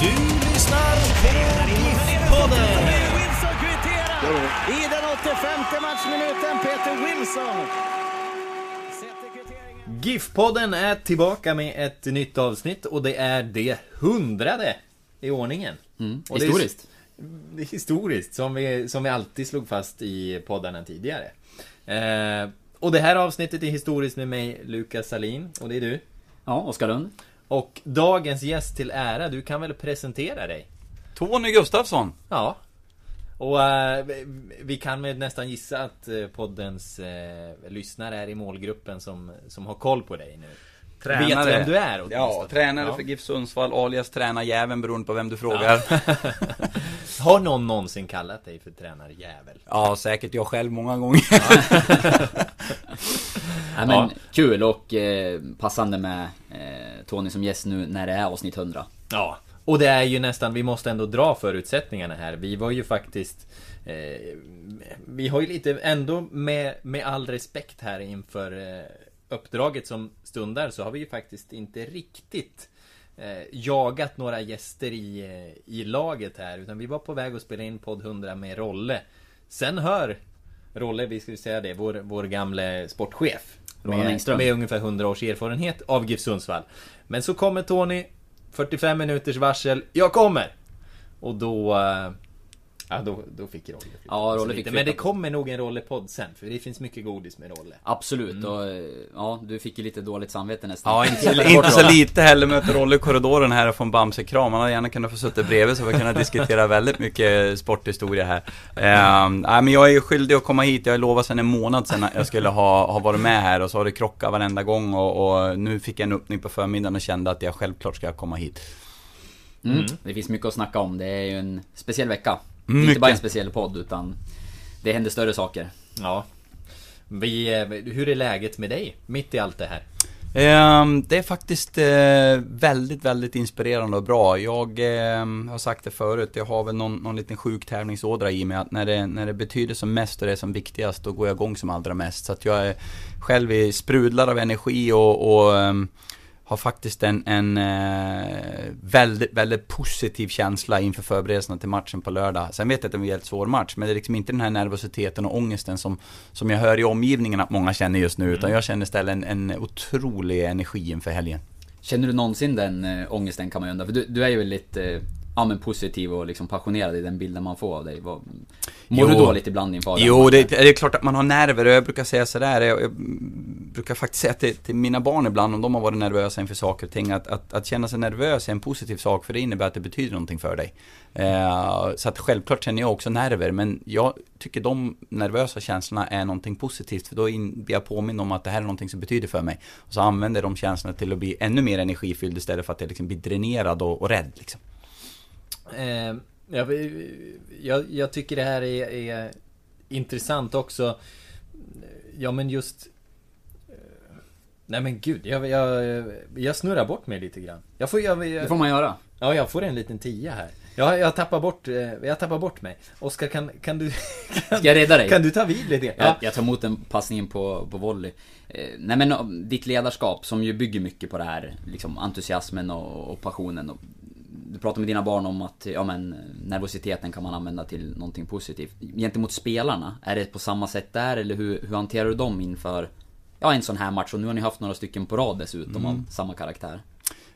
Du lyssnar på GIF-podden. Wilson kvitterar i den 85 matchminuten. Peter Wilson. GIF-podden är tillbaka med ett nytt avsnitt och det är det hundrade i ordningen. Mm, Och historiskt. Det är historiskt, som vi, som vi alltid slog fast i poddarna tidigare. Eh, och det här avsnittet är historiskt med mig, Lukas Salin, och det är du. Ja, Oskar Lund. Och dagens gäst till ära, du kan väl presentera dig? Tony Gustafsson. Ja. Och eh, vi- kan väl nästan gissa att eh, poddens eh, lyssnare är i målgruppen som, som har koll på dig nu. Vet vem du är Ja, åtminstone. tränare Ja. för GIF Sundsvall, alias tränarjäveln beroende på vem du frågar. Ja. Har någon någonsin kallat dig för tränarjävel? säkert jag själv många gånger. Nej, men Ja. kul och eh, passande med eh, Tony som gäst nu när det är avsnitt 100. Ja, och det är ju nästan, vi måste ändå dra förutsättningarna här. Vi var ju faktiskt eh, Vi har ju lite, ändå med, med all respekt här inför eh, uppdraget som stundar så har vi ju faktiskt inte riktigt eh, jagat några gäster i, i laget här. Utan vi var på väg att spela in podd 100 med Rolle. Sen hör Rolle, vi ska säga det, vår, vår gamle sportchef. Roland Med, med ungefär 100 års erfarenhet av GIF Sundsvall. Men så kommer Tony 45 minuters varsel, jag kommer! Och då... Ja, då, då fick Rolle flytta Ja, Rolle fick Men det kommer nog en Rolle-podd sen, för det finns mycket godis med Rolle. Absolut Mm. och eh, ja, du fick ju lite dåligt samvete nästan. Ja, inte, inte så lite heller. Möter Rolle i korridoren här och får en Bamse-kram. Han hade gärna kunnat få sitta bredvid så vi kunnat diskutera väldigt mycket sporthistoria här. Ehm, nej, men jag är ju skyldig att komma hit. Jag har lovat sedan en månad sedan att jag skulle ha, ha varit med här och så har det krockat varenda gång och, och nu fick jag en öppning på förmiddagen och kände att jag självklart ska komma hit. Mm. Det finns mycket att snacka om. Det är ju en speciell vecka. Mycket. Inte bara en speciell podd utan det händer större saker. Ja. Vi, eh, hur är läget med dig, mitt i allt det här? Ehm, det är faktiskt eh, väldigt, väldigt inspirerande och bra. Jag ehm, har sagt det förut, jag har väl någon, någon liten sjuk tävlingsådra i mig att när det, när det betyder som mest och det är som viktigast, då går jag igång som allra mest. Så att jag är själv i sprudlar av energi och, och ehm, har faktiskt en, en eh, väldigt, väldigt positiv känsla inför förberedelserna till matchen på lördag. Sen vet jag att det är en väldigt svår match, men det är liksom inte den här nervositeten och ångesten som, som jag hör i omgivningen att många känner just nu, utan jag känner istället en, en otrolig energi inför helgen. Känner du någonsin den äh, ångesten kan man ju undra? För du, du är ju väldigt eh, ja, men positiv och liksom passionerad i den bilden man får av dig. Mår du Jo. dåligt ibland inför den Jo, det, det är klart att man har nerver och jag brukar säga sådär, jag, jag brukar faktiskt säga till, till mina barn ibland om de har varit nervösa inför saker och ting, att, att, att känna sig nervös är en positiv sak för det innebär att det betyder någonting för dig. Eh, så att självklart känner jag också nerver, men jag tycker de nervösa känslorna är någonting positivt, för då in- blir jag påminn om att det här är någonting som betyder för mig. Och så använder de känslorna till att bli ännu mer energifylld istället för att jag liksom blir dränerad och, och rädd liksom. Eh, jag, jag, jag tycker det här är, är intressant också. Ja men just... eh, Nej men gud, jag, jag, jag snurrar bort mig lite grann. Jag får, jag, jag, Det får man göra. Ja, jag får en liten tia här. Jag, jag tappar bort, eh, jag tappar bort mig. Oskar, kan, kan du... Kan, Ska jag rädda dig? Kan du ta vid lite? Jag, jag tar emot den passningen på, på volley. Eh, nej men ditt ledarskap som ju bygger mycket på det här, liksom entusiasmen och, och passionen. Och, du pratar med dina barn om att, ja men nervositeten kan man använda till någonting positivt. Gentemot spelarna, är det på samma sätt där eller hur, hur hanterar du dem inför, ja en sån här match? Och nu har ni haft några stycken på rad dessutom av samma karaktär.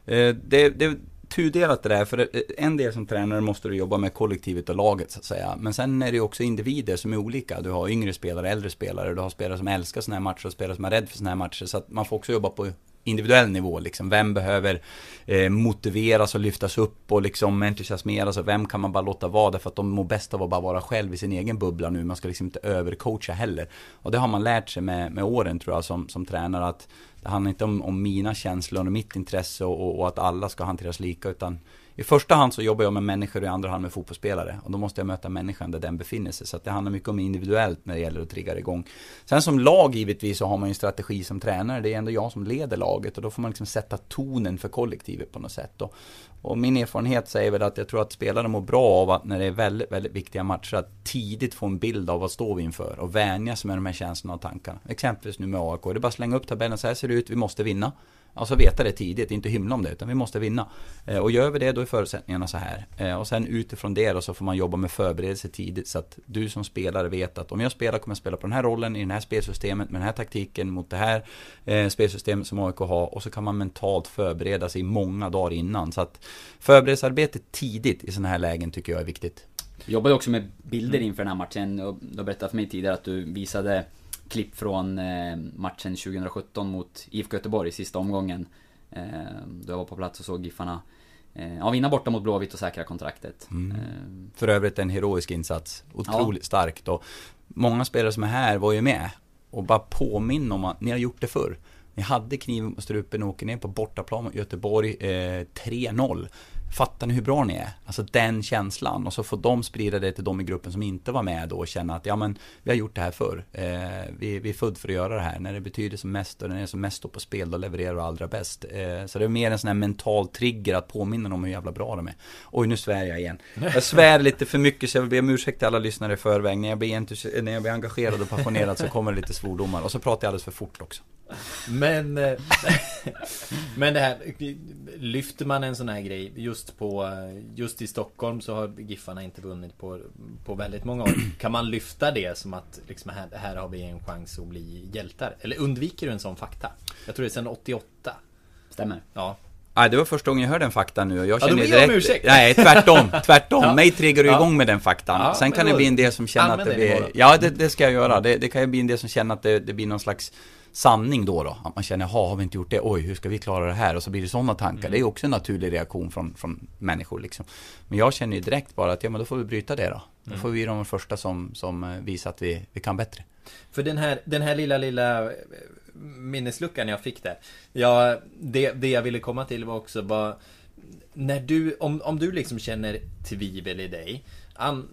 Eh, det, det tudelat det där, för eh, en del som tränare måste du jobba med kollektivet och laget så att säga. Men sen är det ju också individer som är olika. Du har yngre spelare, äldre spelare, du har spelare som älskar sådana här matcher och spelare som är rädda för sådana här matcher. Så att man får också jobba på individuell nivå liksom. Vem behöver eh, motiveras och lyftas upp och liksom entusiasmeras och vem kan man bara låta vara därför att de mår bäst av att bara vara själv i sin egen bubbla nu. Man ska liksom inte övercoacha heller. Och det har man lärt sig med, med åren tror jag som, som tränare att det handlar inte om, om mina känslor och mitt intresse och, och, och att alla ska hanteras lika utan i första hand så jobbar jag med människor och i andra hand med fotbollsspelare. Och då måste jag möta människan där den befinner sig. Så att det handlar mycket om individuellt när det gäller att trigga igång. Sen som lag givetvis så har man ju en strategi som tränare. Det är ändå jag som leder laget och då får man liksom sätta tonen för kollektivet på något sätt. Och, och min erfarenhet säger väl att jag tror att spelare mår bra av att när det är väldigt, väldigt viktiga matcher att tidigt få en bild av vad står vi inför och vänja sig med de här känslorna och tankarna. Exempelvis nu med AIK. Det är bara att slänga upp tabellen, så här ser det ut, vi måste vinna. Alltså veta det tidigt, inte hymla om det, utan vi måste vinna. Eh, och gör vi det, då är förutsättningarna så här. Eh, och sen utifrån det då, så får man jobba med förberedelse tidigt, så att du som spelare vet att om jag spelar kommer jag spela på den här rollen, i det här spelsystemet, med den här taktiken, mot det här eh, spelsystemet som AIK har. Och så kan man mentalt förbereda sig många dagar innan. Så att förberedelsearbete tidigt i sådana här lägen tycker jag är viktigt. Jag jobbade också med bilder inför den här matchen, och du har berättat för mig tidigare att du visade klipp från eh, matchen 2017 mot IFK Göteborg, sista omgången. Eh, då jag var på plats och såg Giffarna eh, ja, vinna borta mot Blåvitt och säkra kontraktet. Mm. För övrigt en heroisk insats. Otroligt ja. starkt. Och många spelare som är här var ju med. Och bara påminna om att ni har gjort det förr. Ni hade kniven på strupen och åker ner på bortaplan mot Göteborg eh, 3-0. Fattar ni hur bra ni är? Alltså den känslan. Och så får de sprida det till de i gruppen som inte var med då och känna att ja men vi har gjort det här förr. Eh, vi, vi är född för att göra det här. När det betyder som mest och när det är som mest står på spel då levererar du allra bäst. Eh, så det är mer en sån här mental trigger att påminna dem om hur jävla bra de är. Oj nu svär jag igen. Jag svär lite för mycket så jag vill be om ursäkt till alla lyssnare i förväg. När jag blir, när jag blir engagerad och passionerad så kommer det lite svordomar. Och så pratar jag alldeles för fort också. Men, eh, men det här, lyfter man en sån här grej just på, just i Stockholm så har Giffarna inte vunnit på, på väldigt många år. Kan man lyfta det som att liksom här, här har vi en chans att bli hjältar? Eller undviker du en sån fakta? Jag tror det är sedan 88. Stämmer. Ja. Nej, det var första gången jag hörde den faktan nu och jag känner ja, direkt... Ursäkt. Nej, tvärtom, tvärtom. ja. Mig triggar du ja. igång med den faktan. Ja, Sen kan det bli en del som känner att det blir... Ja, det, det, ska jag göra. Det, det kan ju bli en del som känner att det, det blir någon slags sanning då då. Att man känner, jaha, har vi inte gjort det? Oj, hur ska vi klara det här? Och så blir det sådana tankar. Mm. Det är också en naturlig reaktion från, från människor liksom. Men jag känner ju direkt bara att, ja men då får vi bryta det då. Då mm. får vi de första som, som eh, visar att vi, vi kan bättre. För den här, den här lilla, lilla eh, minnesluckan jag fick där. Ja, det, det jag ville komma till var också bara när du, om, om du liksom känner tvivel i dig. An,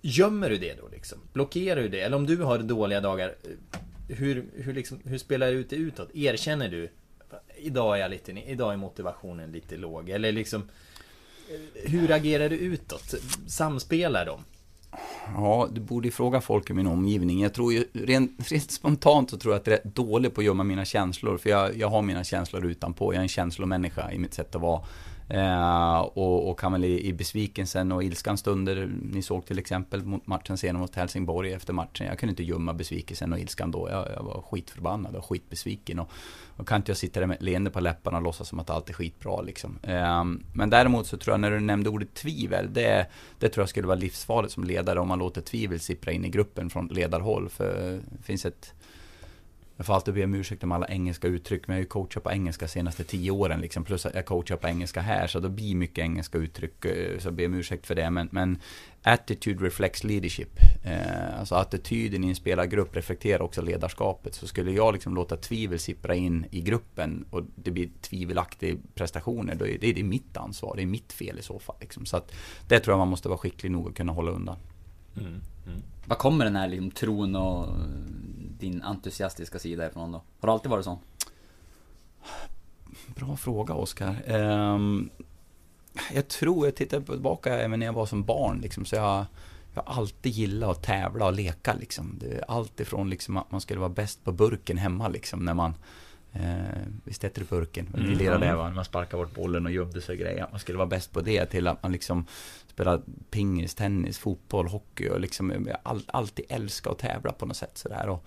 gömmer du det då liksom? Blockerar du det? Eller om du har dåliga dagar hur, hur, liksom, hur spelar du ut det utåt? Erkänner du Idag är jag lite, idag är motivationen lite låg eller liksom Hur agerar du utåt? Samspelar de? Ja, du borde ju fråga folk i min omgivning. Jag tror ju, rent, rent spontant så tror jag att jag är rätt dålig på att gömma mina känslor. För jag, jag har mina känslor utanpå. Jag är en känslomänniska i mitt sätt att vara. Eh, och, och kan väl i, i besvikelsen och ilskan stunder, ni såg till exempel mot matchen senare mot Helsingborg efter matchen. Jag kunde inte gömma besvikelsen och ilskan då. Jag, jag var skitförbannad och skitbesviken. Och, och kan inte jag sitta där med ett leende på läpparna och låtsas som att allt är skitbra liksom. Eh, men däremot så tror jag när du nämnde ordet tvivel, det, det tror jag skulle vara livsfarligt som ledare om man låter tvivel sippra in i gruppen från ledarhåll. För det finns ett jag får alltid be om ursäkt om alla engelska uttryck, men jag har ju coachat på engelska senaste tio åren liksom, plus att jag coachar på engelska här, så då blir mycket engelska uttryck, eh, så jag ber om ursäkt för det. Men, men attitude reflects leadership. Eh, alltså attityden i en spelargrupp reflekterar också ledarskapet. Så skulle jag liksom låta tvivel sippra in i gruppen och det blir tvivelaktiga prestationer, då är det, det är mitt ansvar, det är mitt fel i så fall. Liksom. Så att det tror jag man måste vara skicklig nog att kunna hålla undan. Mm, mm. Var kommer den här liksom, tron och din entusiastiska sida ifrån då? Har det alltid varit så? Bra fråga Oskar. Um, jag tror, jag tittar tillbaka även när jag var som barn liksom, så jag jag har alltid gillat att tävla och leka liksom. Allt ifrån liksom att man skulle vara bäst på burken hemma liksom när man Eh, visst heter det burken? Mm. Vi lirade det va? Man sparkade bort bollen och gömde sig och grejer. Man skulle vara bäst på det till att man liksom spelar pingis, tennis, fotboll, hockey och liksom all, alltid älska att tävla på något sätt sådär. Och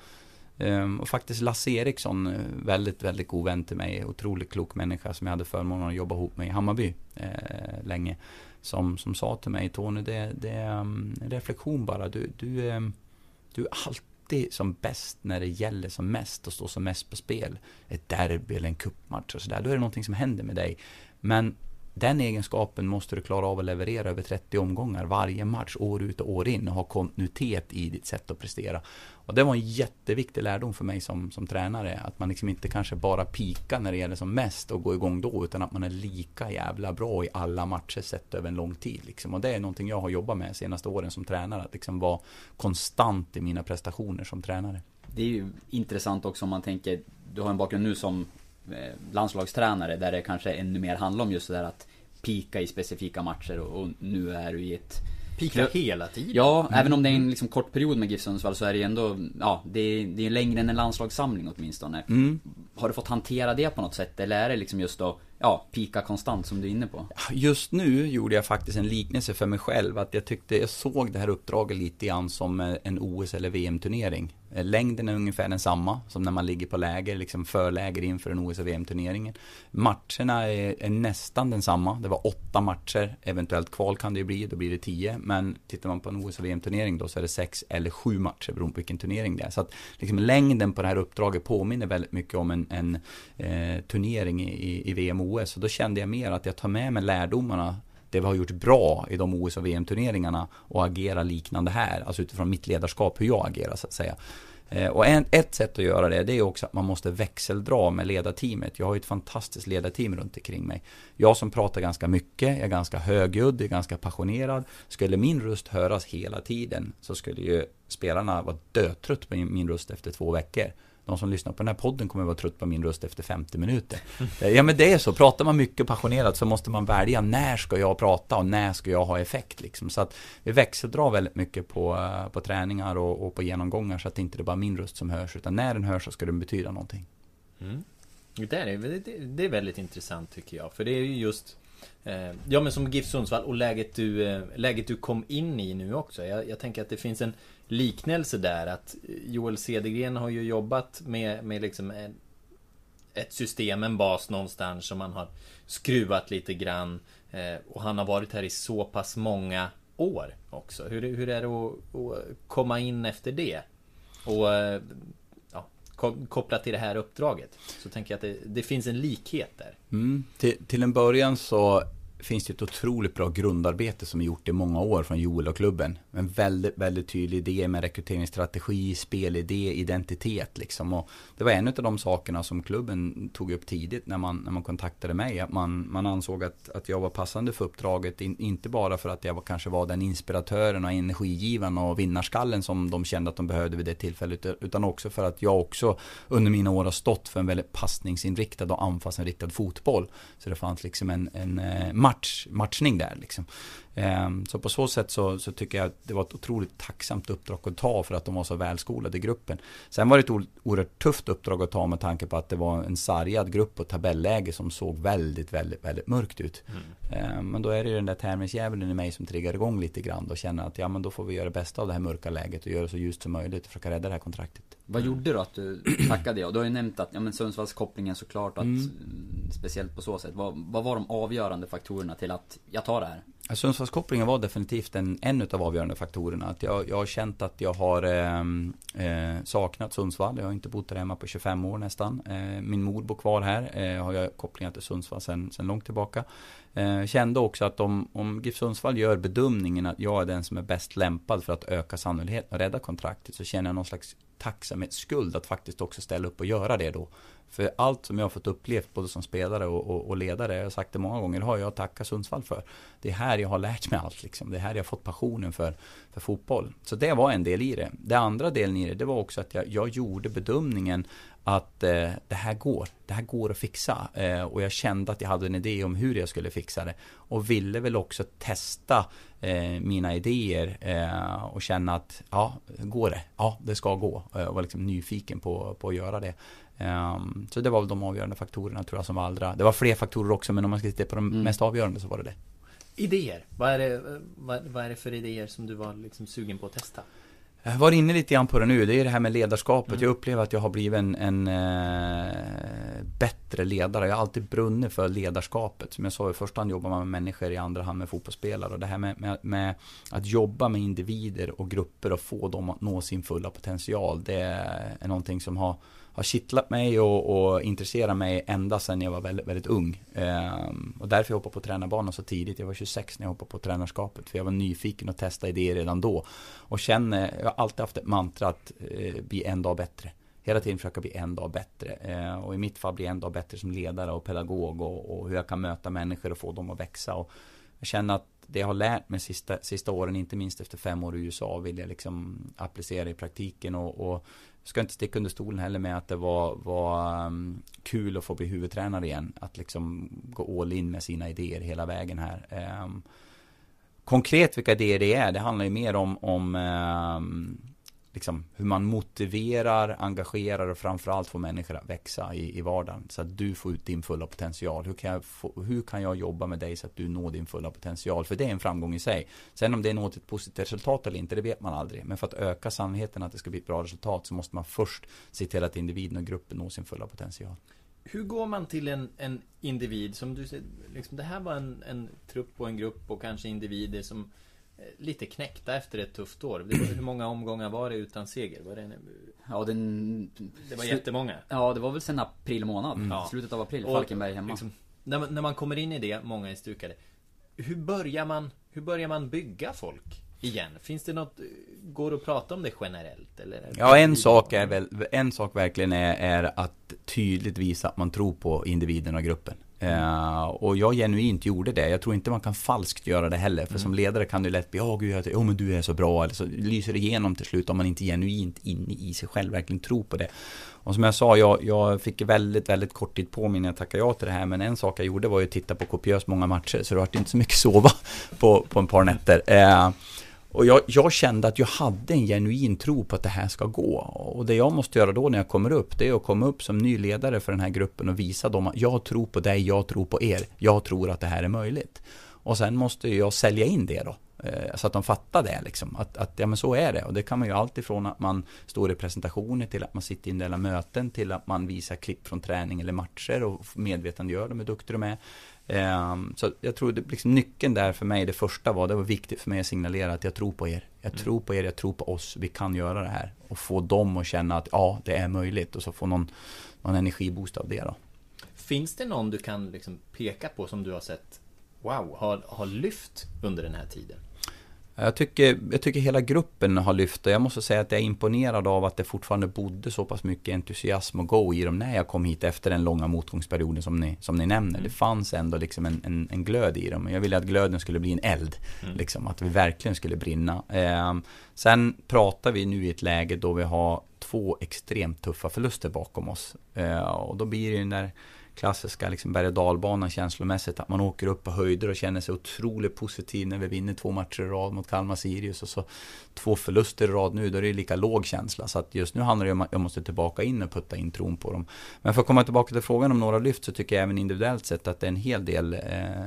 Ehm, och faktiskt Lasse Eriksson, eh, väldigt, väldigt god vän till mig, otroligt klok människa som jag hade förmånen att jobba ihop med i Hammarby eh, länge. Som, som sa till mig, Tony, det, det är um, en reflektion bara. Du, du, um, du är alltid som bäst när det gäller som mest och står som mest på spel. Ett derby eller en cupmatch och sådär. Då är det någonting som händer med dig. Men den egenskapen måste du klara av att leverera över 30 omgångar varje match, år ut och år in och ha kontinuitet i ditt sätt att prestera. Och det var en jätteviktig lärdom för mig som, som tränare. Att man liksom inte kanske bara pika när det gäller som mest och gå igång då, utan att man är lika jävla bra i alla matcher sett över en lång tid. Liksom. Och det är någonting jag har jobbat med de senaste åren som tränare, att liksom vara konstant i mina prestationer som tränare. Det är ju intressant också om man tänker, du har en bakgrund nu som landslagstränare där det kanske ännu mer handlar om just det där att pika i specifika matcher och, nu är du i ett Pika hela tiden? Ja, mm. även om det är en liksom kort period med GIF Sundsvall så är det ju ändå, ja, det är, det är längre än en landslagssamling åtminstone. Mm. Har du fått hantera det på något sätt? Eller är det liksom just då, ja, pika konstant som du är inne på? Just nu gjorde jag faktiskt en liknelse för mig själv. Att jag tyckte, jag såg det här uppdraget lite grann som eh, en OS eller VM-turnering. Eh, längden är ungefär densamma som när man ligger på läger, liksom förläger inför en OS och VM-turneringen. Matcherna är, är, nästan densamma. Det var åtta matcher, eventuellt kval kan det ju bli, då blir det tio. Men tittar man på en OS och VM-turnering då så är det sex eller sju matcher beroende på vilken turnering det är. Så att liksom, längden på det här uppdraget påminner väldigt mycket om en, en eh, turnering i, i VM OS. Och då kände jag mer att jag tar med mig lärdomarna det vi har gjort bra i de OS och VM-turneringarna och agera liknande här. Alltså utifrån mitt ledarskap, hur jag agerar så att säga. Eh, och en, ett sätt att göra det, det är också att man måste växeldra med ledarteamet. Jag har ju ett fantastiskt ledarteam runt omkring mig. Jag som pratar ganska mycket, jag är ganska högljudd, är ganska passionerad. Skulle min röst höras hela tiden så skulle ju spelarna vara dötrött på min röst efter två veckor de som lyssnar på den här podden kommer att vara trött på min röst efter 50 minuter. Ja men det är så, pratar man mycket passionerat så måste man välja när ska jag prata och när ska jag ha effekt liksom. Så att vi växeldrar väldigt mycket på, eh, på träningar och, och på genomgångar så att det inte är bara min röst som hörs utan när den hörs så ska den betyda någonting. Mm. Det, är, det, det är väldigt intressant tycker jag, för det är ju just eh, Ja men som GIF Sundsvall och läget du, eh, läget du kom in i nu också. Jag, jag tänker att det finns en liknelse där att Joel Cedergren har ju jobbat med, med liksom ett system, en bas någonstans som man har skruvat lite grann. Eh, och han har varit här i så pass många år också. Hur, hur är det att, att komma in efter det? Och eh, ja, kopplat till det här uppdraget. Så tänker jag att det, det finns en likhet där. Mm. Till, till en början så finns det ett otroligt bra grundarbete som är gjort i många år från Joel och klubben. En väldigt, väldigt tydlig idé med rekryteringsstrategi, spelidé, identitet liksom. Och det var en av de sakerna som klubben tog upp tidigt när man, när man kontaktade mig. Att man, man ansåg att, att jag var passande för uppdraget. In, inte bara för att jag var, kanske var den inspiratören och energigivaren och vinnarskallen som de kände att de behövde vid det tillfället. Utan också för att jag också under mina år har stått för en väldigt passningsinriktad och anfallsinriktad fotboll. Så det fanns liksom en, en eh, match, matchning där liksom. Ehm, så på så sätt så, så, tycker jag att det var ett otroligt tacksamt uppdrag att ta för att de var så välskolade i gruppen. Sen var det ett oerhört tufft uppdrag att ta med tanke på att det var en sargad grupp och tabelläge som såg väldigt, väldigt, väldigt mörkt ut. Mm. Ehm, men då är det ju den där tävlingsdjävulen i mig som triggar igång lite grann och känner att ja men då får vi göra det bästa av det här mörka läget och göra det så ljust som möjligt och försöka rädda det här kontraktet. Vad gjorde du att du tackade ja? Du har ju nämnt att, ja men Sundsvallskopplingen såklart att mm. Speciellt på så sätt. Vad, vad var de avgörande faktorerna till att jag tar det här? Sundsvallskopplingen var definitivt en, en av avgörande faktorerna. Att jag, jag har känt att jag har ehm, eh, saknat Sundsvall. Jag har inte bott där hemma på 25 år nästan. Eh, min mor bor kvar här. Eh, har jag kopplingar till Sundsvall sedan långt tillbaka. Eh, kände också att om, om GIF Sundsvall gör bedömningen att jag är den som är bäst lämpad för att öka sannolikheten och rädda kontraktet så känner jag någon slags tacksamhetsskuld att faktiskt också ställa upp och göra det då. För allt som jag har fått upplevt både som spelare och, och, och ledare, jag har sagt det många gånger, har jag att tacka Sundsvall för. Det är här jag har lärt mig allt liksom. Det är här jag har fått passionen för, för fotboll. Så det var en del i det. Det andra delen i det, det var också att jag, jag gjorde bedömningen att eh, det här går, det här går att fixa. Eh, och jag kände att jag hade en idé om hur jag skulle fixa det. Och ville väl också testa eh, mina idéer eh, och känna att, ja, går det? Ja, det ska gå. Och jag var liksom nyfiken på, på att göra det. Um, så det var väl de avgörande faktorerna tror jag som var allra. Det var fler faktorer också men om man ska titta på de mm. mest avgörande så var det det. Idéer? Vad är det, vad, vad, är det för idéer som du var liksom sugen på att testa? Jag var inne lite grann på det nu, det är det här med ledarskapet. Mm. Jag upplever att jag har blivit en, en äh, bättre ledare. Jag har alltid brunnit för ledarskapet. Som jag sa, i första hand jobbar man med människor, i andra hand med fotbollsspelare. Och det här med, med, med, att jobba med individer och grupper och få dem att nå sin fulla potential. Det är någonting som har har kittlat mig och, och intresserat mig ända sedan jag var väldigt, väldigt ung. Ehm, och därför jag hoppade på tränarbanan så tidigt. Jag var 26 när jag hoppade på tränarskapet. För jag var nyfiken och testade idéer redan då. Och känner, jag har alltid haft ett mantra att eh, bli en dag bättre. Hela tiden försöka bli en dag bättre. Ehm, och i mitt fall bli en dag bättre som ledare och pedagog. Och, och hur jag kan möta människor och få dem att växa. Och jag känner att det jag har lärt mig sista, sista åren, inte minst efter fem år i USA, vill jag liksom applicera i praktiken och, och ska inte sticka under stolen heller med att det var, var um, kul att få bli huvudtränare igen. Att liksom gå all in med sina idéer hela vägen här. Um, konkret vilka idéer det är, det handlar ju mer om, om um, liksom, hur man motiverar, engagerar och framförallt får människor att växa i, i vardagen. Så att du får ut din fulla potential. Hur kan, jag få, hur kan jag jobba med dig så att du når din fulla potential? För det är en framgång i sig. Sen om det är något ett positivt resultat eller inte, det vet man aldrig. Men för att öka sannolikheten att det ska bli ett bra resultat så måste man först se till att individen och gruppen når sin fulla potential. Hur går man till en, en individ som du säger, liksom, det här var en, en trupp och en grupp och kanske individer som lite knäckta efter ett tufft år. hur många omgångar var det utan seger? Var det, en... ja, den... det var jättemånga. Ja, det var väl sen april månad. Mm. Slutet av april, Falkenberg hemma. Liksom, när, man, när man kommer in i det, många är stukade. Hur börjar man, hur börjar man bygga folk? Igen? Finns det något, går det att prata om det generellt? Eller ja, en sak är väl, en sak verkligen är, är att tydligt visa att man tror på individen och gruppen. Uh, och jag genuint gjorde det. Jag tror inte man kan falskt göra det heller. För mm. som ledare kan det lätt bli, åh gud, oh, men du är så bra. Eller så lyser det igenom till slut om man inte genuint inne i sig själv verkligen tror på det. Och som jag sa, jag, jag fick väldigt, väldigt kort tid på mig när jag tackade ja till det här. Men en sak jag gjorde var ju att titta på kopiöst många matcher. Så det var inte så mycket sova på, på en par nätter. Uh, och jag, jag, kände att jag hade en genuin tro på att det här ska gå. Och det jag måste göra då när jag kommer upp, det är att komma upp som ny ledare för den här gruppen och visa dem att jag tror på dig, jag tror på er, jag tror att det här är möjligt. Och sen måste jag sälja in det då. Eh, så att de fattar det liksom. Att, att ja men så är det. Och det kan man ju alltifrån att man står i presentationer till att man sitter i en del möten till att man visar klipp från träning eller matcher och medvetandegör dem hur duktiga de är. Um, så jag tror liksom, nyckeln där för mig, det första var, det var viktigt för mig att signalera att jag tror på er. Jag mm. tror på er, jag tror på oss, vi kan göra det här. Och få dem att känna att ja, det är möjligt och så få någon, någon energiboost av det då. Finns det någon du kan liksom peka på som du har sett, wow, har, har lyft under den här tiden? Jag tycker, jag tycker hela gruppen har lyft och jag måste säga att jag är imponerad av att det fortfarande bodde så pass mycket entusiasm och go i dem när jag kom hit efter den långa motgångsperioden som ni, som ni nämner. Mm. Det fanns ändå liksom en, en, en, glöd i dem. Jag ville att glöden skulle bli en eld. Mm. Liksom, att vi verkligen skulle brinna. Eh, sen pratar vi nu i ett läge då vi har två extremt tuffa förluster bakom oss. Eh, och då blir det ju när klassiska liksom berg och dalbanan känslomässigt. Att man åker upp på höjder och känner sig otroligt positiv när vi vinner två matcher i rad mot Kalmar Sirius. Och så två förluster i rad nu, då är det lika låg känsla. Så att just nu handlar det om att jag måste tillbaka in och putta in tron på dem. Men för att komma tillbaka till frågan om några lyft så tycker jag även individuellt sett att det är en hel del eh,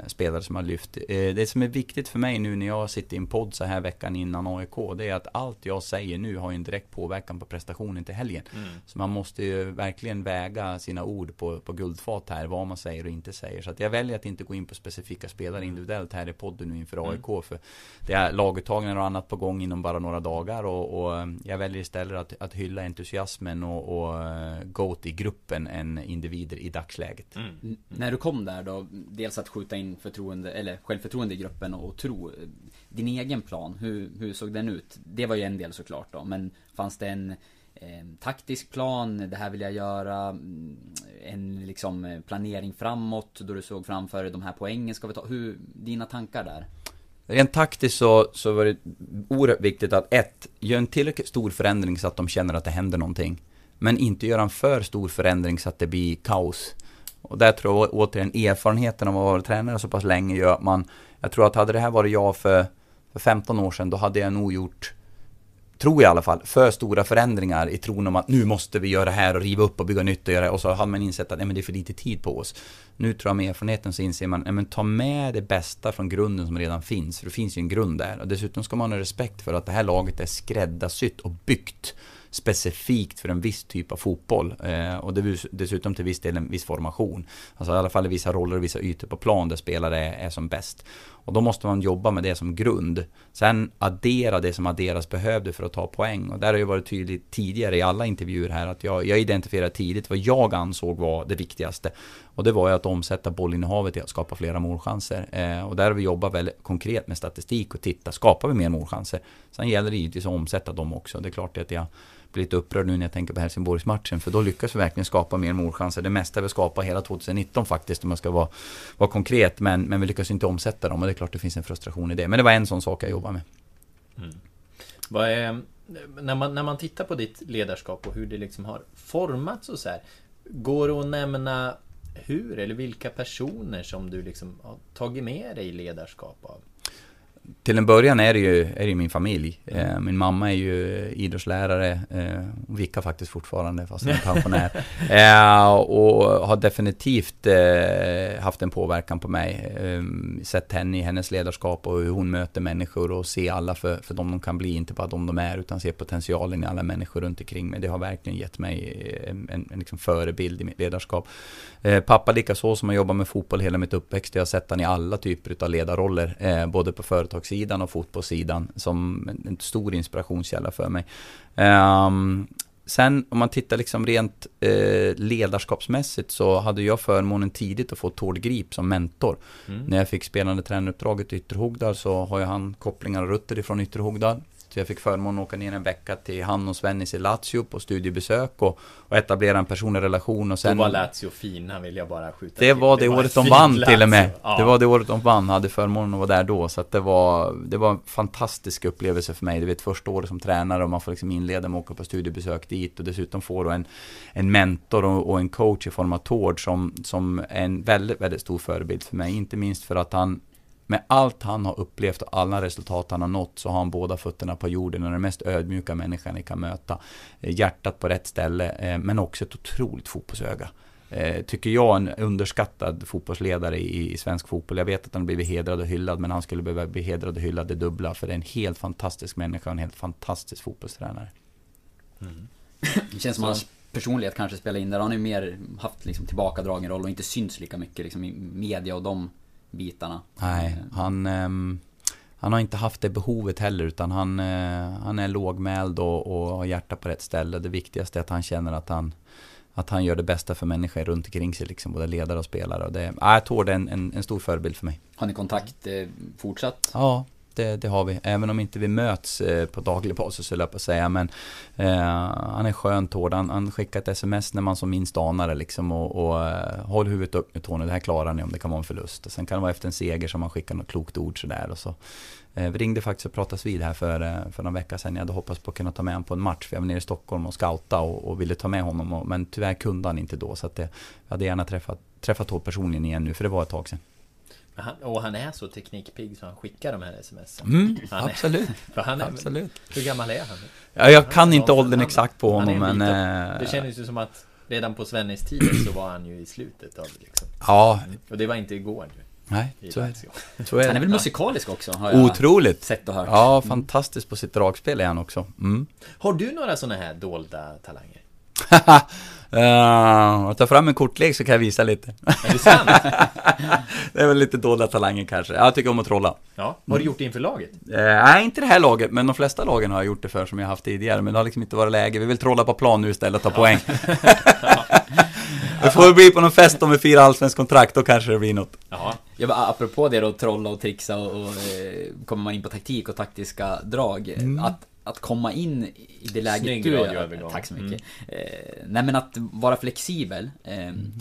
spelare som har lyft. Eh, det som är viktigt för mig nu när jag sitter i en podd så här veckan innan AIK, det är att allt jag säger nu har en direkt påverkan på prestationen till helgen. Mm. Så man måste ju verkligen väga sina ord på, på guldfat citat här, vad man säger och inte säger. Så att jag väljer att inte gå in på specifika spelare individuellt här i podden nu inför AIK. Mm. För det är laguttagningar och annat på gång inom bara några dagar. Och, och eh, jag väljer istället att, att hylla entusiasmen och, och uh, gå till gruppen än individer i dagsläget. Mm. När du kom där då, dels att skjuta in förtroende, eller självförtroende i gruppen och, och tro. Din egen plan, hur, hur såg den ut? Det var ju en del såklart då, men fanns det en eh, Ehm, taktisk plan, det här vill jag göra, mm, en liksom eh, planering framåt då du såg framför dig de här poängen ska vi ta, hur, dina tankar där? Rent taktiskt så, så var det oerhört viktigt att ett, gör en tillräckligt stor förändring så att de känner att det händer någonting. Men inte göra en för stor förändring så att det blir kaos. Och där tror jag återigen erfarenheten av att vara tränare så pass länge gör att man, jag tror att hade det här varit jag för, för 15 år sedan, då hade jag nog gjort tror jag i alla fall, för stora förändringar i tron om att nu måste vi göra det här och riva upp och bygga nytt och göra det. Och så hade man insett att nej, men det är för lite tid på oss. Nu tror jag med erfarenheten så inser man, nej, men ta med det bästa från grunden som redan finns. För det finns ju en grund där. Och dessutom ska man ha respekt för att det här laget är skräddarsytt och byggt specifikt för en viss typ av fotboll. Eh, och dessutom till viss del en viss formation. Alltså i alla fall i vissa roller och vissa ytor på plan där spelare är, är, som bäst. Och då måste man jobba med det som grund. Sen addera det som adderas behövde för att ta poäng. Och där har ju varit tydligt tidigare i alla intervjuer här att jag, jag identifierade tidigt vad jag ansåg var det viktigaste. Och det var ju att omsätta bollinnehavet i att skapa flera målchanser. Eh, och där har vi jobbat väldigt konkret med statistik och titta, skapar vi mer målchanser? Sen gäller det givetvis att omsätta dem också. Det är klart att jag blir lite upprörd nu när jag tänker på Helsingborgsmatchen. För då lyckas vi verkligen skapa mer målchanser. Det mesta vi skapar hela 2019 faktiskt om jag ska vara, vara konkret. Men, men vi lyckas inte omsätta dem och det är klart det finns en frustration i det. Men det var en sån sak jag jobbade med. Mm. Vad är, när, man, när man tittar på ditt ledarskap och hur det liksom har formats och så här. Går det att nämna hur eller vilka personer som du liksom har tagit med dig ledarskap av? Till en början är det ju, är det min familj. Eh, min mamma är ju idrottslärare, eh, vickar faktiskt fortfarande fast hon är pensionär. eh, och har definitivt eh, haft en påverkan på mig. Eh, sett henne i hennes ledarskap och hur hon möter människor och se alla för, för de de kan bli, inte bara de de är, utan se potentialen i alla människor runt omkring mig. Det har verkligen gett mig en, en, en liksom förebild i mitt ledarskap. Eh, pappa likaså som har jobbat med fotboll hela mitt uppväxt. Jag har sett honom i alla typer av ledarroller, både på företag företagssidan och fotbollssidan som en, stor inspirationskälla för mig. Um, sen om man tittar liksom rent eh, ledarskapsmässigt så hade jag förmånen tidigt att få Tord Grip som mentor. Mm. När jag fick spelande tränaruppdraget i Ytterhogdal så har ju han kopplingar och rutter ifrån Ytterhogdal. Så jag fick förmånen att åka ner en vecka till han och Svennis i Lazio på studiebesök och, och etablera en personlig relation och sen... Då var Lazio fina vill jag bara skjuta Det till. var det, det var året de vann Lazio. till och med. Ja. Det var det året de vann, hade förmånen att vara där då. Så att det var, det var en fantastisk upplevelse för mig. Det var ett första året som tränare och man får liksom inleda med att åka på studiebesök dit och dessutom får då en, en mentor och, och en coach i form av Tord som, som är en väldigt, väldigt stor förebild för mig. Inte minst för att han med allt han har upplevt och alla resultat han har nått så har han båda fötterna på jorden och den mest ödmjuka människan ni kan möta. Eh, hjärtat på rätt ställe eh, men också ett otroligt fotbollsöga. Eh, tycker jag en underskattad fotbollsledare i, svensk fotboll. Jag vet att han har blivit hedrad och hyllad men han skulle behöva bli hedrad och hyllad det dubbla för det är en helt fantastisk människa och en helt fantastisk fotbollstränare. Mm. Det känns som att hans personlighet kanske spelar in där. Han har ju mer haft liksom tillbakadragen roll och inte synts lika mycket liksom i media och de bitarna. Nej, han, um, han har inte haft det behovet heller utan han, uh, han är lågmäld och, och har hjärtat på rätt ställe. Det viktigaste är att han känner att han att han gör det bästa för människor runt omkring sig, liksom, både ledare och spelare. Och det, äh, Tord är en, en, en, stor förebild för mig. Har ni kontakt eh, fortsatt? Ja, det, det, har vi. Även om inte vi möts eh, på daglig basis, så jag på att säga. Men eh, han är skönt hård. Han, han skickar ett sms när man som minst anar det liksom. Och, och eh, håll huvudet upp nu, Tony, det här klarar ni om det kan vara en förlust. Och sen kan det vara efter en seger som man skickar något klokt ord sådär. Och så. Eh, vi ringde faktiskt och pratades vid här för, eh, för någon vecka sedan. Jag hade hoppats på att kunna ta med honom på en match. För jag var nere i Stockholm och scouta och, och ville ta med honom. Och, men tyvärr kunde han inte då. Så att det, jag hade gärna träffat, träffat honom personligen igen nu, för det var ett tag sedan. Han, och han är så teknikpigg så han skickar de här sms mm, Absolut. Är, han är, absolut. Hur gammal är han? Ja, jag kan inte åldern exakt på honom men... Äh, det kändes ju som att redan på Svennis tid så var han ju i slutet av liksom. Ja. Och det var inte igår nu. Nej, så är, så är det. Han är väl musikalisk också? Har jag Otroligt! Sett och hört. Ja, fantastiskt på sitt dragspel är han också. Mm. Har du några sådana här dolda talanger? Uh, jag tar fram en kortlek så kan jag visa lite. Är det sant? det är väl lite dolda talanger kanske. Jag tycker om att trolla. Ja, har du gjort det inför laget? Uh, nej, inte det här laget, men de flesta lagen har jag gjort det för som jag haft tidigare. Men det har liksom inte varit läge. Vi vill trolla på plan nu istället och ta poäng. det får bli på någon fest om vi firar allsvensk kontrakt, då kanske det blir något. Ja. Ja, apropå det då, trolla och trixa och, och eh, kommer man in på taktik och taktiska drag. Mm. Att att komma in i det läget Snygg du är. Tack så mycket. Mm. Eh, nej men att vara flexibel. Eh, mm.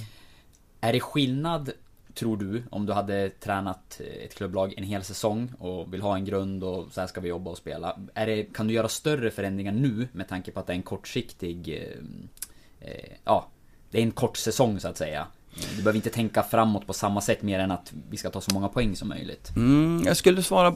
Är det skillnad, tror du, om du hade tränat ett klubblag en hel säsong och vill ha en grund och så här ska vi jobba och spela. Är det, kan du göra större förändringar nu med tanke på att det är en kortsiktig... Eh, eh ja, det är en kort säsong så att säga. Du behöver inte tänka framåt på samma sätt mer än att vi ska ta så många poäng som möjligt. Mm, jag skulle svara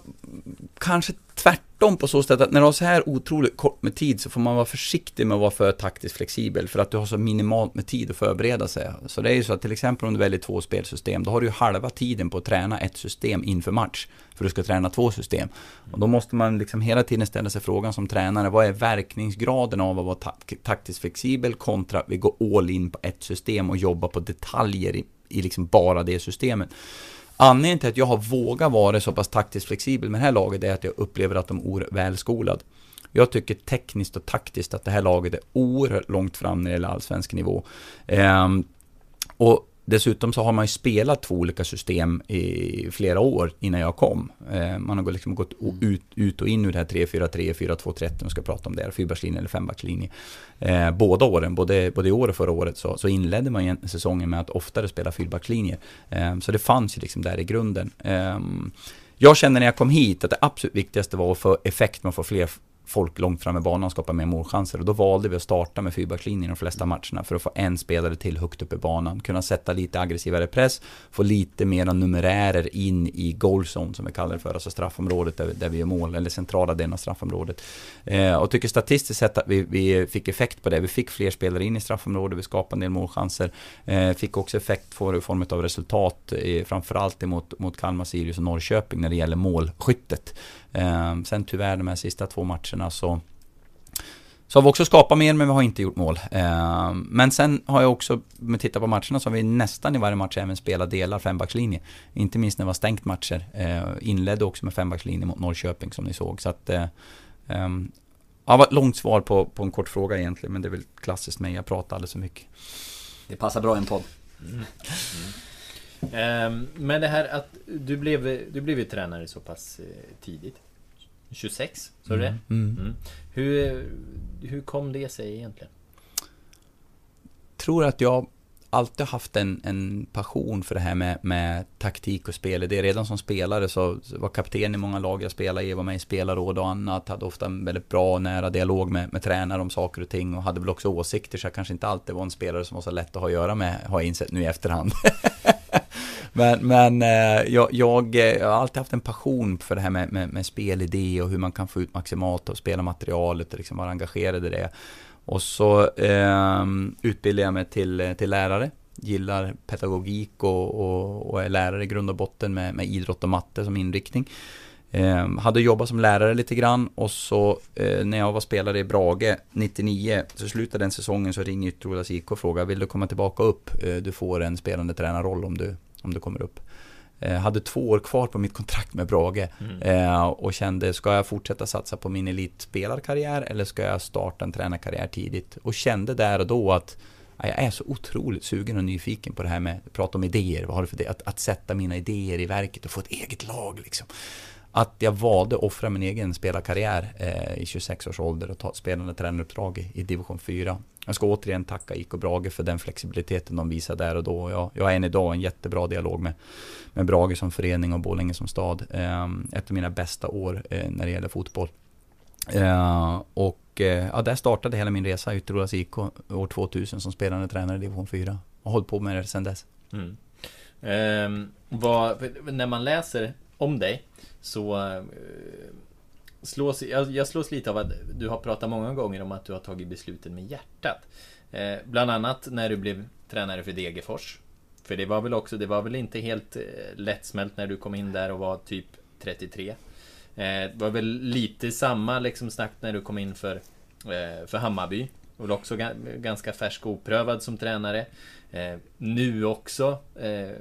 kanske tvärt tvärtom på så sätt att när du har så här otroligt kort med tid så får man vara försiktig med att vara för taktiskt flexibel för att du har så minimalt med tid att förbereda sig. Så det är ju så att till exempel om du väljer två spelsystem, då har du ju halva tiden på att träna ett system inför match. För du ska träna två system. Och då måste man liksom hela tiden ställa sig frågan som tränare, vad är verkningsgraden av att vara taktiskt flexibel kontra att vi går all in på ett system och jobbar på detaljer i, i liksom bara det systemet. Anledningen till att jag har vågat vara så pass taktiskt flexibel med det här laget är att jag upplever att de är välskolade. Jag tycker tekniskt och taktiskt att det här laget är oerhört långt fram när det gäller allsvensk nivå. Ehm, och Dessutom så har man ju spelat två olika system i flera år innan jag kom. Eh, man har liksom gått ut, ut och in ur det här 3-4-3, 4-2-13, om ska prata om det, fyrbackslinje eller fembackslinje. Eh, båda åren, både, både i år och förra året, så, så inledde man säsongen med att oftare spela fyrbackslinjer. Eh, så det fanns ju liksom där i grunden. Jag kände när jag kom hit att det absolut viktigaste var att få effekt med att få fler folk långt fram i banan och skapa mer målchanser. Och då valde vi att starta med fyrbackslinjen de flesta matcherna för att få en spelare till högt upp i banan. Kunna sätta lite aggressivare press, få lite mera numerärer in i goalzone som vi kallar det för, alltså straffområdet där, där vi gör mål, eller centrala delen av straffområdet. Eh, och tycker statistiskt sett att vi, vi, fick effekt på det. Vi fick fler spelare in i straffområdet, vi skapade en del målchanser. Eh, fick också effekt för, i form av resultat, eh, framförallt mot, mot Kalmar, Sirius och Norrköping när det gäller målskyttet. Eh, sen tyvärr de här sista två matcherna så så har vi också skapat mer men vi har inte gjort mål. Eh, men sen har jag också, med titta på matcherna så har vi nästan i varje match även spelat delar fembackslinje. Inte minst när vi har stängt matcher. Eh, inledde också med fembackslinje mot Norrköping som ni såg. Så att, eh, um, ja, var ett långt svar på, på en kort fråga egentligen men det är väl klassiskt mig, jag pratar alldeles för mycket. Det passar bra i en podd. Mm. Mm. Ehm, men det här att du blev, du blev ju tränare så pass eh, tidigt. 26, sa du det? Mm. Mm. Hur, hur kom det sig egentligen? tror att jag alltid haft en, en passion för det här med, med taktik och spel. Det är redan som spelare så var kapten i många lag jag spelade i, var med i spelarråd och annat. Hade ofta en väldigt bra och nära dialog med, med tränare om saker och ting och hade väl också åsikter så jag kanske inte alltid var en spelare som var så lätt att ha att göra med, har jag insett nu i efterhand. Men, men eh, jag, jag, eh, jag, har alltid haft en passion för det här med, med, med spelidé och hur man kan få ut maximalt av spelarmaterialet och liksom vara engagerad i det. Och så eh, utbildade jag mig till, eh, till lärare. Gillar pedagogik och, och, och är lärare i grund och botten med, med idrott och matte som inriktning. Eh, hade jobbat som lärare lite grann och så eh, när jag var spelare i Brage 99 så slutade den säsongen så ringer Ytterhogdals IK och frågar vill du komma tillbaka upp? Eh, du får en spelande tränarroll om du, om du kommer upp. Eh, hade två år kvar på mitt kontrakt med Brage mm. eh, och kände, ska jag fortsätta satsa på min elitspelarkarriär eller ska jag starta en tränarkarriär tidigt? Och kände där och då att ja, jag är så otroligt sugen och nyfiken på det här med att prata om idéer. Vad har du för det? Att, att sätta mina idéer i verket och få ett eget lag liksom att jag valde att offra min egen spelarkarriär eh, i 26 års ålder och ta ett spelande tränaruppdrag i, i division 4. Jag ska återigen tacka IK Brage för den flexibiliteten de visade där och då. Jag, jag har än idag en jättebra dialog med, med Brage som förening och Borlänge som stad. Eh, ett av mina bästa år eh, när det gäller fotboll. Eh, och eh, ja, där startade hela min resa i till IK år 2000 som spelande tränare i division 4. Och hållit på med det sedan dess. Mm. Ehm, vad, när man läser om dig så eh, slås, jag, jag slås lite av att du har pratat många gånger om att du har tagit besluten med hjärtat. Eh, bland annat när du blev tränare för Degerfors. För det var väl också, det var väl inte helt eh, lättsmält när du kom in där och var typ 33. Eh, det var väl lite samma liksom snack när du kom in för, eh, för Hammarby. Och var också ganska färsk och oprövad som tränare. Eh, nu också. Eh,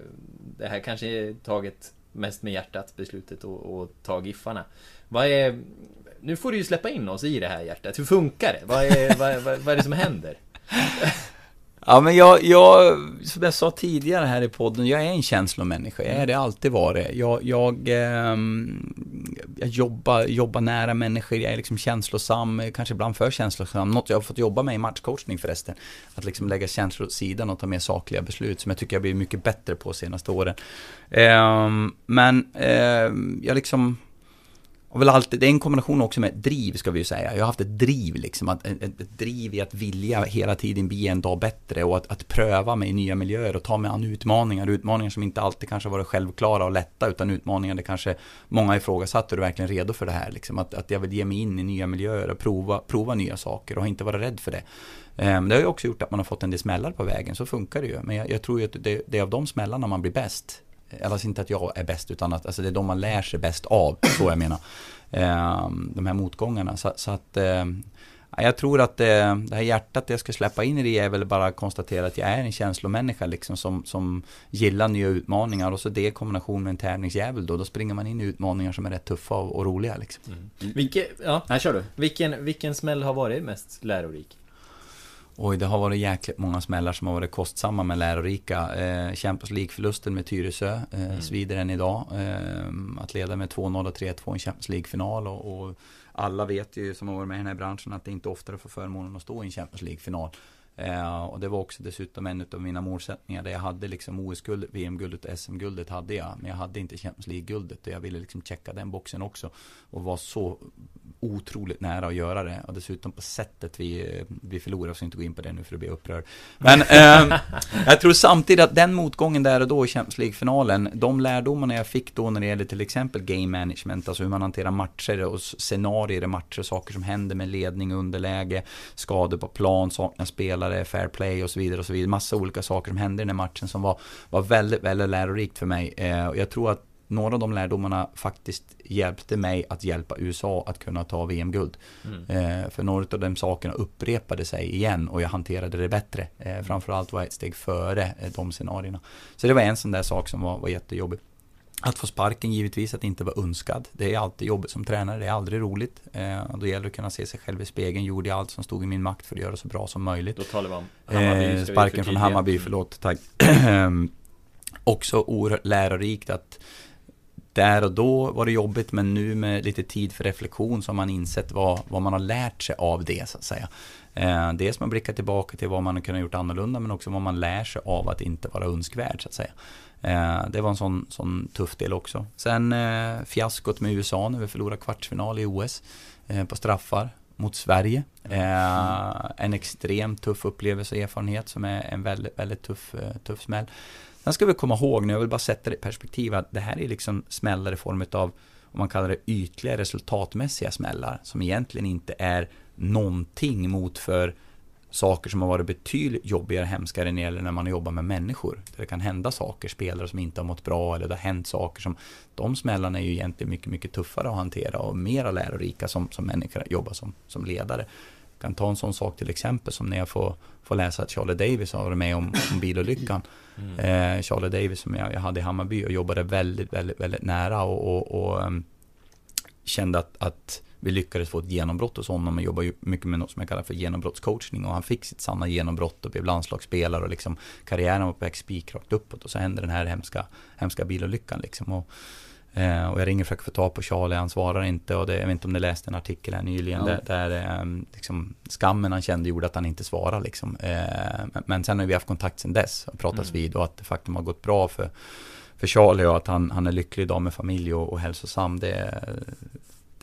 det här kanske är taget mest med hjärtat beslutet att ta Giffarna. Vad är... Nu får du ju släppa in oss i det här hjärtat. Hur funkar det? Vad är, vad, vad, vad är det som händer? Ja men jag, jag, som jag sa tidigare här i podden, jag är en känslomänniska. Jag är det alltid varit. Jag, jag, eh, jag jobbar, jobbar nära människor, jag är liksom känslosam, kanske ibland för känslosam. Något jag har fått jobba med i matchcoachning förresten. Att liksom lägga känslor åt sidan och ta mer sakliga beslut som jag tycker jag blivit mycket bättre på de senaste åren. Eh, men eh, jag liksom och väl alltid, det är en kombination också med driv ska vi ju säga. Jag har haft ett driv liksom, att, ett, ett driv i att vilja hela tiden bli en dag bättre och att, att pröva mig i nya miljöer och ta mig an utmaningar. Utmaningar som inte alltid kanske varit självklara och lätta utan utmaningar där kanske många ifrågasatt, är du verkligen redo för det här? Liksom, att, att jag vill ge mig in i nya miljöer och prova, prova nya saker och inte vara rädd för det. Um, det har ju också gjort att man har fått en del smällar på vägen, så funkar det ju. Men jag, jag tror ju att det, det är av de smällarna man blir bäst. Alltså inte att jag är bäst utan att alltså det är de man lär sig bäst av, så jag menar. Ehm, de här motgångarna. Så, så att ehm, jag tror att det, eh, det här hjärtat jag ska släppa in i det är väl bara konstatera att jag är en känslomänniska liksom som, som gillar nya utmaningar och så det i kombination med en tävlingsjävel då, då springer man in i utmaningar som är rätt tuffa och, och roliga liksom. Mm. Vilke, ja, Nej, kör du. Vilken, vilken smäll har varit mest lärorik? Oj, det har varit jäkligt många smällar som har varit kostsamma men lärorika. Eh, Champions League-förlusten med Tyresö eh, mm. svider än idag. Eh, att leda med 2-0 och 3-2 i en Champions League-final och, och, alla vet ju som har varit med i den här branschen att det inte oftare får förmånen att stå i en Champions League-final. Eh, och det var också dessutom en av mina målsättningar där jag hade liksom OS-guldet, VM-guldet och SM-guldet hade jag. Men jag hade inte Champions League-guldet och jag ville liksom checka den boxen också. Och var så otroligt nära att göra det. Och dessutom på sättet vi, vi förlorade, så inte gå in på det nu för att bli upprörd. Men eh, jag tror samtidigt att den motgången där och då i Champions League-finalen, de lärdomarna jag fick då när det gäller till exempel game management, alltså hur man hanterar matcher och scenarier i matcher, saker som händer med ledning, underläge, skador på plan, saknar spelare, fair play och så vidare och så vidare. Massa olika saker som hände i den här matchen som var, var väldigt, väldigt lärorikt för mig. Eh, och jag tror att några av de lärdomarna faktiskt hjälpte mig att hjälpa USA att kunna ta VM-guld. Mm. Eh, för några av de sakerna upprepade sig igen och jag hanterade det bättre. Eh, framförallt var jag ett steg före eh, de scenarierna. Så det var en sån där sak som var, var jättejobbig. Att få sparken givetvis, att inte vara önskad. Det är alltid jobbigt som tränare, det är aldrig roligt. Eh, då gäller det att kunna se sig själv i spegeln. Gjorde jag allt som stod i min makt för att göra så bra som möjligt. Då talar vi om Hammarby. Eh, sparken från Hammarby, förlåt, tack. Också oerhört lärorikt att där och då var det jobbigt men nu med lite tid för reflektion så har man insett vad, vad man har lärt sig av det så att säga. Eh, dels man blickar tillbaka till vad man har kunnat gjort annorlunda men också vad man lär sig av att inte vara önskvärd så att säga. Eh, det var en sån, sån tuff del också. Sen eh, fiaskot med USA när vi förlorade kvartsfinal i OS eh, på straffar mot Sverige. Eh, en extremt tuff upplevelse och erfarenhet som är en väldigt, väldigt tuff, eh, tuff smäll. Sen ska vi komma ihåg nu, jag vill bara sätta det i perspektiv att det här är liksom smällar i form av om man kallar det ytliga resultatmässiga smällar som egentligen inte är någonting mot för saker som har varit betydligt jobbigare och hemskare när det gäller när man jobbar med människor. Det kan hända saker, spelare som inte har mått bra eller det har hänt saker som de smällarna är ju egentligen mycket, mycket tuffare att hantera och mera lärorika som, som människor jobbar som, som ledare. Kan ta en sån sak till exempel som när jag får, får läsa att Charlie Davis har varit med om, om bilolyckan. Mm. Eh, Charlie Davis som jag, jag hade i Hammarby och jobbade väldigt, väldigt, väldigt nära och, och, och um, kände att, att vi lyckades få ett genombrott hos honom. Jag jobbar mycket med något som jag kallar för genombrottscoachning och han fick sitt sanna genombrott och blev landslagsspelare och liksom karriären var på väg spikrakt uppåt och så hände den här hemska, hemska bilolyckan liksom. Och, Eh, och jag ringer och försöker få tag på Charlie, han svarar inte och det, jag vet inte om ni läste en artikel här nyligen ja. där, där eh, liksom, skammen han kände gjorde att han inte svarade liksom. Eh, men sen har vi haft kontakt sen dess och pratats mm. vid och att det faktum har gått bra för, för Charlie och att han, han är lycklig idag med familj och, och hälsosam. Det,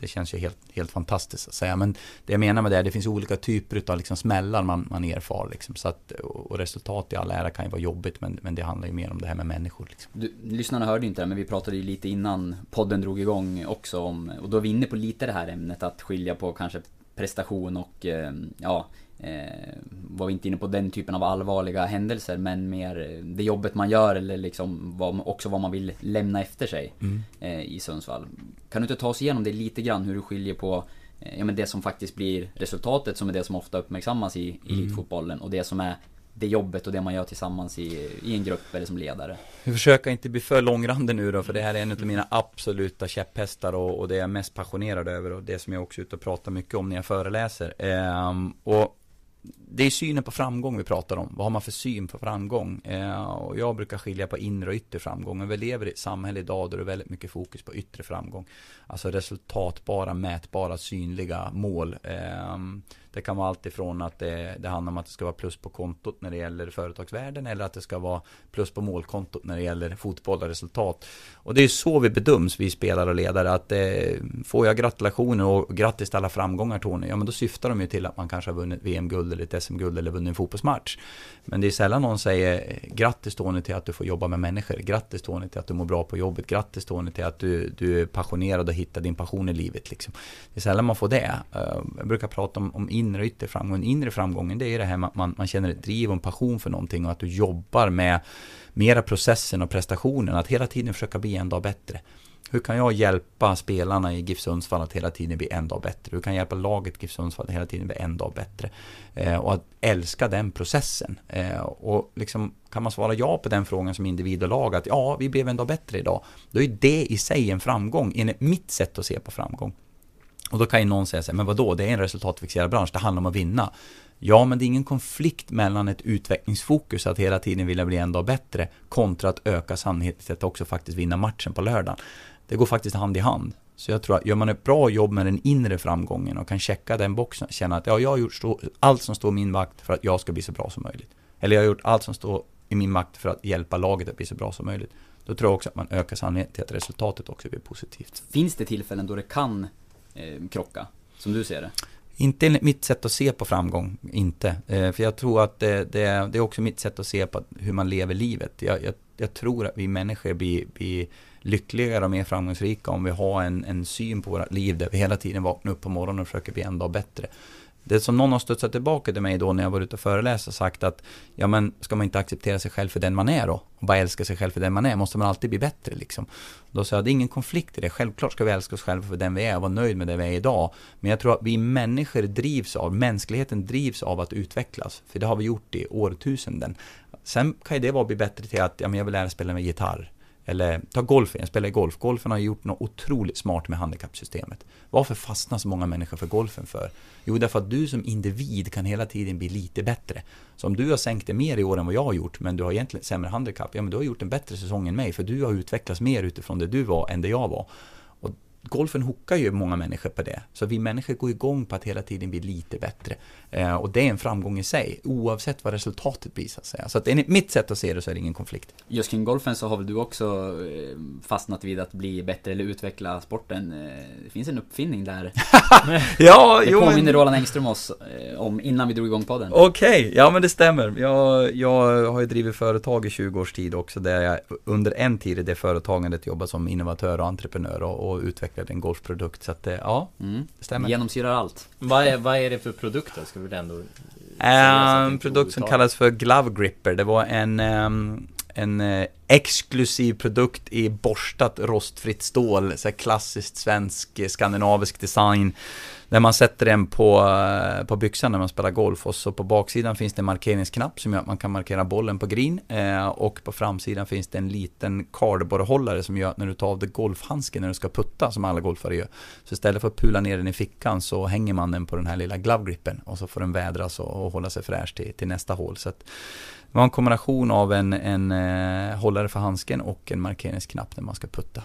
det känns ju helt, helt fantastiskt att säga. Men det jag menar med det är att det finns olika typer av liksom smällar man, man erfar. Liksom. Så att, och resultat i all ära kan ju vara jobbigt men, men det handlar ju mer om det här med människor. Liksom. Du, lyssnarna hörde inte det men vi pratade ju lite innan podden drog igång också om, och då är vi inne på lite det här ämnet att skilja på kanske prestation och eh, ja, var vi inte inne på den typen av allvarliga händelser men mer det jobbet man gör eller liksom vad, också vad man vill lämna efter sig mm. eh, i Sundsvall. Kan du inte ta oss igenom det lite grann hur du skiljer på eh, ja, men det som faktiskt blir resultatet som är det som ofta uppmärksammas i mm. elitfotbollen och det som är det jobbet och det man gör tillsammans i, i en grupp eller som ledare. Vi försöker inte bli för långrandig nu då, för det här är en av mina absoluta käpphästar och, och det är jag mest passionerad över och det som jag också är ute och pratar mycket om när jag föreläser. Ehm, och det är synen på framgång vi pratar om. Vad har man för syn på framgång? Eh, och jag brukar skilja på inre och yttre framgång. Men vi lever i ett samhälle idag där det är väldigt mycket fokus på yttre framgång. Alltså resultatbara, mätbara, synliga mål. Eh, det kan vara allt ifrån att det, det handlar om att det ska vara plus på kontot när det gäller företagsvärden eller att det ska vara plus på målkontot när det gäller fotboll och resultat. Och det är så vi bedöms, vi spelare och ledare, att eh, får jag gratulationer och grattis till alla framgångar Tony, ja men då syftar de ju till att man kanske har vunnit VM-guld eller ett SM-guld eller vunnit en fotbollsmatch. Men det är sällan någon säger grattis Tony till att du får jobba med människor, grattis Tony till att du mår bra på jobbet, grattis Tony till att du, du är passionerad och hittar din passion i livet. Liksom. Det är sällan man får det. Eh, jag brukar prata om, om inre och yttre framgång. Inre framgången det är det här med att man, man känner ett driv och en passion för någonting och att du jobbar med mera processen och prestationen, att hela tiden försöka bli en dag bättre. Hur kan jag hjälpa spelarna i GIF Sundsvall att hela tiden bli en dag bättre? Hur kan jag hjälpa laget GIF Sundsvall att hela tiden bli en dag bättre? Eh, och att älska den processen. Eh, och liksom, kan man svara ja på den frågan som individ och lag, att ja, vi blev en dag bättre idag. Då är det i sig en framgång, enligt mitt sätt att se på framgång. Och då kan ju någon säga så här, men vadå, det är en resultatfixerad bransch, det handlar om att vinna. Ja, men det är ingen konflikt mellan ett utvecklingsfokus att hela tiden vilja bli en dag bättre kontra att öka sannolikheten att också faktiskt vinna matchen på lördagen. Det går faktiskt hand i hand. Så jag tror att gör man ett bra jobb med den inre framgången och kan checka den boxen, känna att ja, jag har gjort allt som står i min makt för att jag ska bli så bra som möjligt. Eller jag har gjort allt som står i min makt för att hjälpa laget att bli så bra som möjligt. Då tror jag också att man ökar sannolikheten till att resultatet också blir positivt. Finns det tillfällen då det kan eh, krocka? Som du ser det? Inte enligt mitt sätt att se på framgång, inte. Eh, för jag tror att det, det, det, är också mitt sätt att se på hur man lever livet. Jag, jag, jag tror att vi människor blir, blir lyckligare och mer framgångsrika om vi har en, en syn på vårt liv där vi hela tiden vaknar upp på morgonen och försöker bli en dag bättre. Det som någon har studsat tillbaka till mig då när jag var ute och föreläst och sagt att ja men ska man inte acceptera sig själv för den man är då? Och bara älska sig själv för den man är? Måste man alltid bli bättre liksom? Då sa jag, det är ingen konflikt i det. Självklart ska vi älska oss själva för den vi är och vara nöjd med det vi är idag. Men jag tror att vi människor drivs av, mänskligheten drivs av att utvecklas. För det har vi gjort i årtusenden. Sen kan ju det vara att bli bättre till att, ja men jag vill lära spela med gitarr. Eller ta golfen, jag spelar golf. Golfen har gjort något otroligt smart med handikappsystemet. Varför fastnar så många människor för golfen för? Jo, därför att du som individ kan hela tiden bli lite bättre. Så om du har sänkt dig mer i år än vad jag har gjort, men du har egentligen sämre handikapp, ja men du har gjort en bättre säsong än mig, för du har utvecklats mer utifrån det du var än det jag var golfen hookar ju många människor på det. Så vi människor går igång på att hela tiden bli lite bättre. Eh, och det är en framgång i sig, oavsett vad resultatet blir så att säga. Så att enligt mitt sätt att se det så är det ingen konflikt. Just kring golfen så har väl du också eh, fastnat vid att bli bättre eller utveckla sporten. Eh, det finns en uppfinning där. ja, det jo påminner. Roland Engström oss eh, om innan vi drog igång podden. Okej, okay, ja men det stämmer. Jag, jag har ju drivit företag i 20 års tid också, där jag under en tid i det företagandet jobbat som innovatör och entreprenör och, och utvecklat utvecklade en golfprodukt. Så att eh, ja, mm. det stämmer. Genomsyrar allt. Vad är, vad är det för produkt då? Ska vi ändå En produkt som kallas för Glove Gripper. Det var en, um, en uh, exklusiv produkt i borstat rostfritt stål. Så klassiskt svensk, eh, skandinavisk design. Där man sätter den på, eh, på byxan när man spelar golf och så på baksidan finns det en markeringsknapp som gör att man kan markera bollen på green eh, och på framsidan finns det en liten cardboardhållare som gör att när du tar av dig golfhandsken när du ska putta som alla golfare gör så istället för att pula ner den i fickan så hänger man den på den här lilla glove gripen och så får den vädras och, och hålla sig fräsch till, till nästa hål. Så att, det var en kombination av en, en eh, hållare för handsken och en markeringsknapp när man ska putta.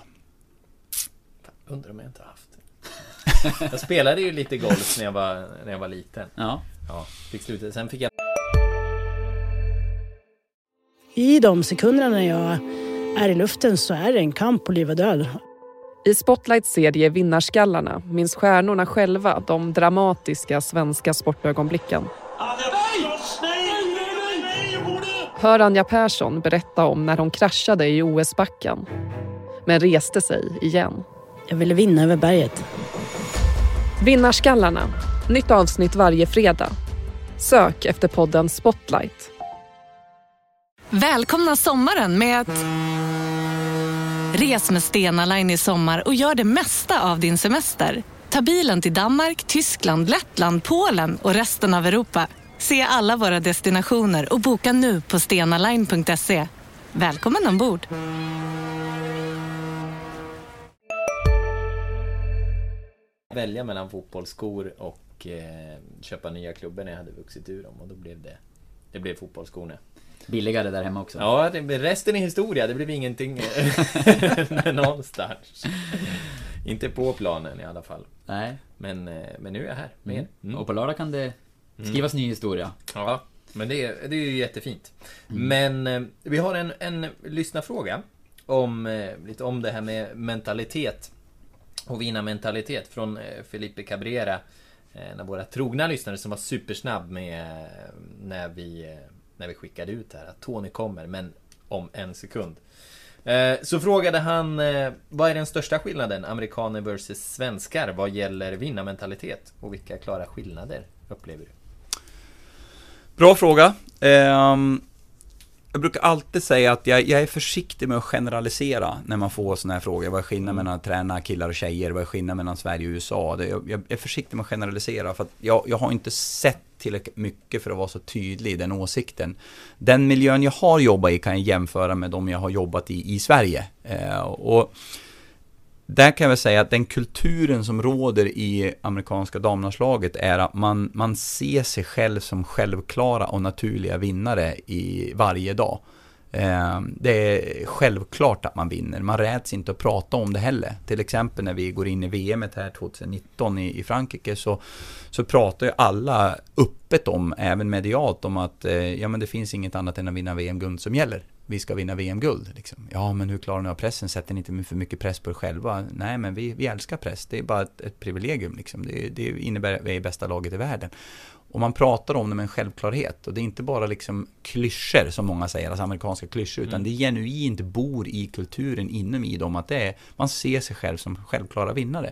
Undrar om jag inte har haft jag spelade ju lite golf när jag var, när jag var liten. Ja. Ja, fick sluta. Sen fick jag... I de sekunderna när jag är i luften så är det en kamp på liv och död. I Spotlights serie Vinnarskallarna minns stjärnorna själva de dramatiska svenska sportögonblicken. Hör Anja Persson berätta om när hon kraschade i OS-backen men reste sig igen. Jag ville vinna över berget. Vinnarskallarna. Nytt avsnitt varje fredag. Sök efter podden Spotlight. Välkomna sommaren med att... Res med Stena Line i sommar och gör det mesta av din semester. Ta bilen till Danmark, Tyskland, Lettland, Polen och resten av Europa. Se alla våra destinationer och boka nu på stenaline.se. Välkommen ombord! Välja mellan fotbollsskor och eh, köpa nya klubbor när jag hade vuxit ur dem och då blev det Det blev fotbollsskorna Billigare där hemma också? Ja, det, resten är historia. Det blev ingenting någonstans. Inte på planen i alla fall. Nej. Men, eh, men nu är jag här med mm. mm. Och på lördag kan det Skrivas ny historia. Ja, men det är, det är ju jättefint. Mm. Men eh, vi har en, en lyssnarfråga om, lite om det här med mentalitet och vinnarmentalitet från eh, Felipe Cabrera. Eh, en av våra trogna lyssnare som var supersnabb med eh, när vi, när vi skickade ut det här att Tony kommer, men om en sekund. Så frågade han Vad är den största skillnaden amerikaner versus svenskar vad gäller vinnarmentalitet? Och vilka klara skillnader upplever du? Bra fråga. Ehm, jag brukar alltid säga att jag, jag är försiktig med att generalisera när man får sådana här frågor. Vad är skillnaden mellan att träna killar och tjejer? Vad är skillnaden mellan Sverige och USA? Det, jag, jag är försiktig med att generalisera för att jag, jag har inte sett tillräckligt mycket för att vara så tydlig i den åsikten. Den miljön jag har jobbat i kan jag jämföra med de jag har jobbat i i Sverige. Eh, och där kan jag väl säga att den kulturen som råder i amerikanska damlandslaget är att man, man ser sig själv som självklara och naturliga vinnare i varje dag. Eh, det är självklart att man vinner. Man räds inte att prata om det heller. Till exempel när vi går in i VM här 2019 i, i Frankrike så, så pratar ju alla öppet om, även medialt, om att eh, ja, men det finns inget annat än att vinna VM-guld som gäller. Vi ska vinna VM-guld. Liksom. Ja, men hur klarar ni av pressen? Sätter ni inte för mycket press på er själva? Nej, men vi, vi älskar press. Det är bara ett, ett privilegium. Liksom. Det, det innebär att vi är bästa laget i världen. Och man pratar om det med en självklarhet. Och det är inte bara liksom klyschor som många säger, alltså amerikanska klyschor. Utan Mm. det genuint bor i kulturen inom i dem att det är, man ser sig själv som självklara vinnare.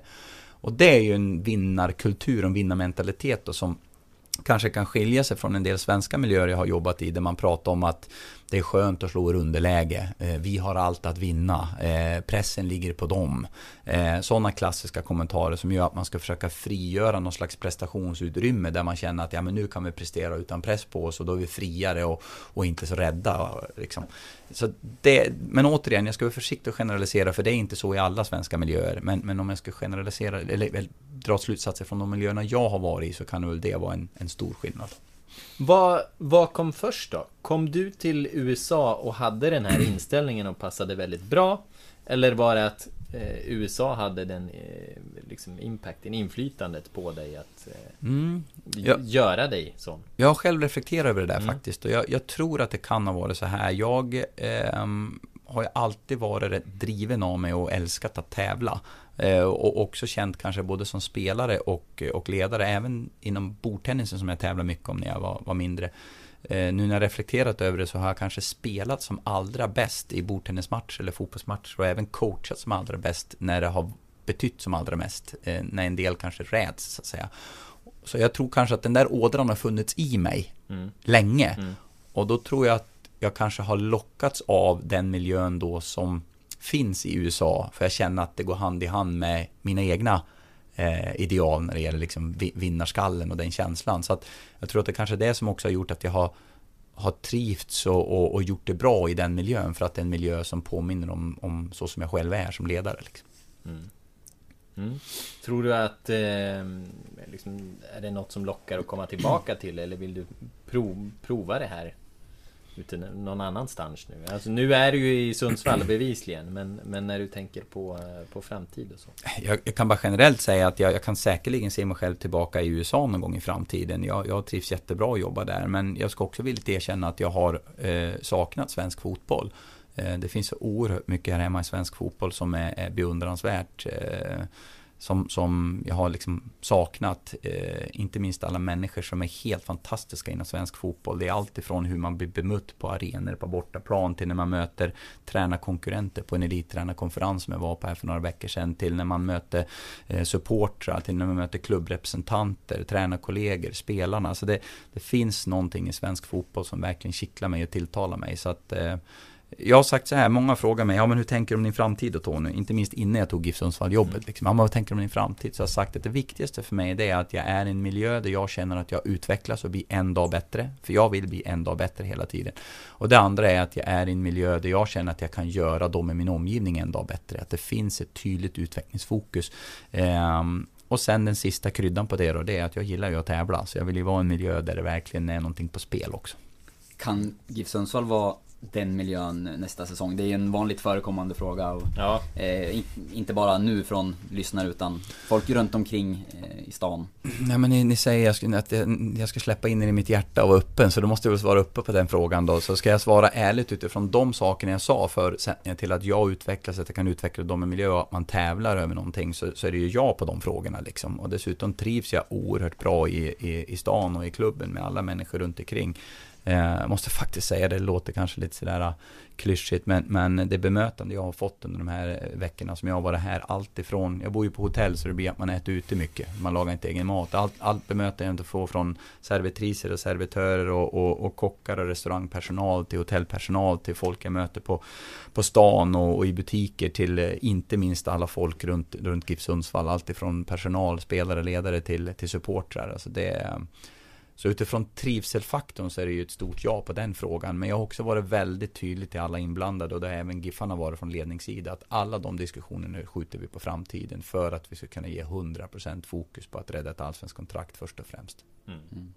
Och det är ju en vinnarkultur och en vinnarmentalitet då, som kanske kan skilja sig från en del svenska miljöer jag har jobbat i där man pratar om att det är skönt att slå ur underläge. Eh, vi har allt att vinna. Eh, pressen ligger på dem. Eh, Sådana klassiska kommentarer som gör att man ska försöka frigöra någon slags prestationsutrymme där man känner att ja, men nu kan vi prestera utan press på oss och då är vi friare och, och inte så rädda. Liksom. Så det, men återigen, jag ska vara försiktig och generalisera för det är inte så i alla svenska miljöer. Men, men om jag ska generalisera eller, eller dra slutsatser från de miljöerna jag har varit i så kan väl det vara en, en stor skillnad. Vad, vad kom först då? Kom du till USA och hade den här inställningen och passade väldigt bra? Eller var det att eh, USA hade den eh, liksom impacten, inflytandet på dig att eh, Mm. Ja. göra dig sån? Jag har själv reflekterat över det där Mm. faktiskt. Och jag, jag tror att det kan ha varit så här. Jag ehm, har ju alltid varit driven av mig och älskat att tävla. Eh, och också känt kanske både som spelare och, och ledare, även inom bordtennisen som jag tävlade mycket om när jag var, var mindre. Eh, nu när jag reflekterat över det så har jag kanske spelat som allra bäst i bordtennismatch eller fotbollsmatch och även coachat som allra bäst när det har betytt som allra mest. Eh, när en del kanske räds så att säga. Så jag tror kanske att den där ådran har funnits i mig Mm. länge. Mm. Och då tror jag att jag kanske har lockats av den miljön då som finns i USA. För jag känner att det går hand i hand med mina egna eh, ideal när det gäller liksom vinnarskallen och den känslan. Så att jag tror att det kanske är det som också har gjort att jag har, har trivts och, och, och gjort det bra i den miljön. För att det är en miljö som påminner om, om så som jag själv är som ledare. Liksom. Mm. Mm. Tror du att eh, liksom, är det något som lockar att komma tillbaka till eller vill du prov, prova det här ute någon annanstans nu? Alltså nu är du ju i Sundsvall bevisligen men, men när du tänker på, på framtid och så? Jag, jag kan bara generellt säga att jag, jag kan säkerligen se mig själv tillbaka i USA någon gång i framtiden. Jag, jag trivs jättebra att jobba där. Men jag ska också villigt erkänna att jag har eh, saknat svensk fotboll. Eh, det finns så oerhört mycket här hemma i svensk fotboll som är, är beundransvärt. Eh, som, som jag har liksom saknat. Eh, inte minst alla människor som är helt fantastiska inom svensk fotboll. Det är allt ifrån hur man blir bemött på arenor på bortaplan till när man möter tränarkonkurrenter på en elittränarkonferens som jag var på här för några veckor sedan. Till när man möter eh, supportrar, till när man möter klubbrepresentanter, tränarkollegor, spelarna. Så det, det finns någonting i svensk fotboll som verkligen kittlar mig och tilltalar mig. Så att eh, jag har sagt så här, många frågar mig, ja men hur tänker du om din framtid då Tony? Inte minst innan jag tog GIF Sundsvall-jobbet. Liksom. Ja, men vad tänker du om din framtid? Så jag har sagt att det viktigaste för mig det är att jag är i en miljö där jag känner att jag utvecklas och blir en dag bättre. För jag vill bli en dag bättre hela tiden. Och det andra är att jag är i en miljö där jag känner att jag kan göra dem i min omgivning en dag bättre. Att det finns ett tydligt utvecklingsfokus. Um, och sen den sista kryddan på det då, det är att jag gillar ju att tävla. Så jag vill ju vara i en miljö där det verkligen är någonting på spel också. Kan GIF Sundsvall vara den miljön nästa säsong? Det är ju en vanligt förekommande fråga. Och, ja. eh, inte bara nu från lyssnare utan folk runt omkring eh, i stan. Nej men ni, ni säger jag ska, att jag, jag, ska släppa in er i mitt hjärta och vara öppen så då måste jag väl svara uppe på den frågan då. Så ska jag svara ärligt utifrån de sakerna jag sa förutsättningar till att jag utvecklas, att jag kan utveckla dem i miljö och att man tävlar över någonting så, så är det ju jag på de frågorna liksom. Och dessutom trivs jag oerhört bra i, i, i stan och i klubben med alla människor runt omkring. Jag måste faktiskt säga det, det låter kanske lite sådär ah, klyschigt, men, men det bemötande jag har fått under de här eh, veckorna som jag har varit här, allt ifrån, jag bor ju på hotell så det blir att man äter ute mycket, man lagar inte egen mat. Allt, allt bemötande jag inte får från servitriser och servitörer och, och, och, kockar och restaurangpersonal till hotellpersonal till folk jag möter på, på stan och, och i butiker till eh, inte minst alla folk runt, runt GIF Sundsvall, allt ifrån personal, spelare, ledare till, till supportrar. Alltså det så utifrån trivselfaktorn så är det ju ett stort ja på den frågan. Men jag har också varit väldigt tydlig till alla inblandade och det har även Giffarna varit från ledningssida. Att alla de diskussionerna skjuter vi på framtiden för att vi ska kunna ge 100% fokus på att rädda ett allsvenskt kontrakt först och främst. Mm. Mm.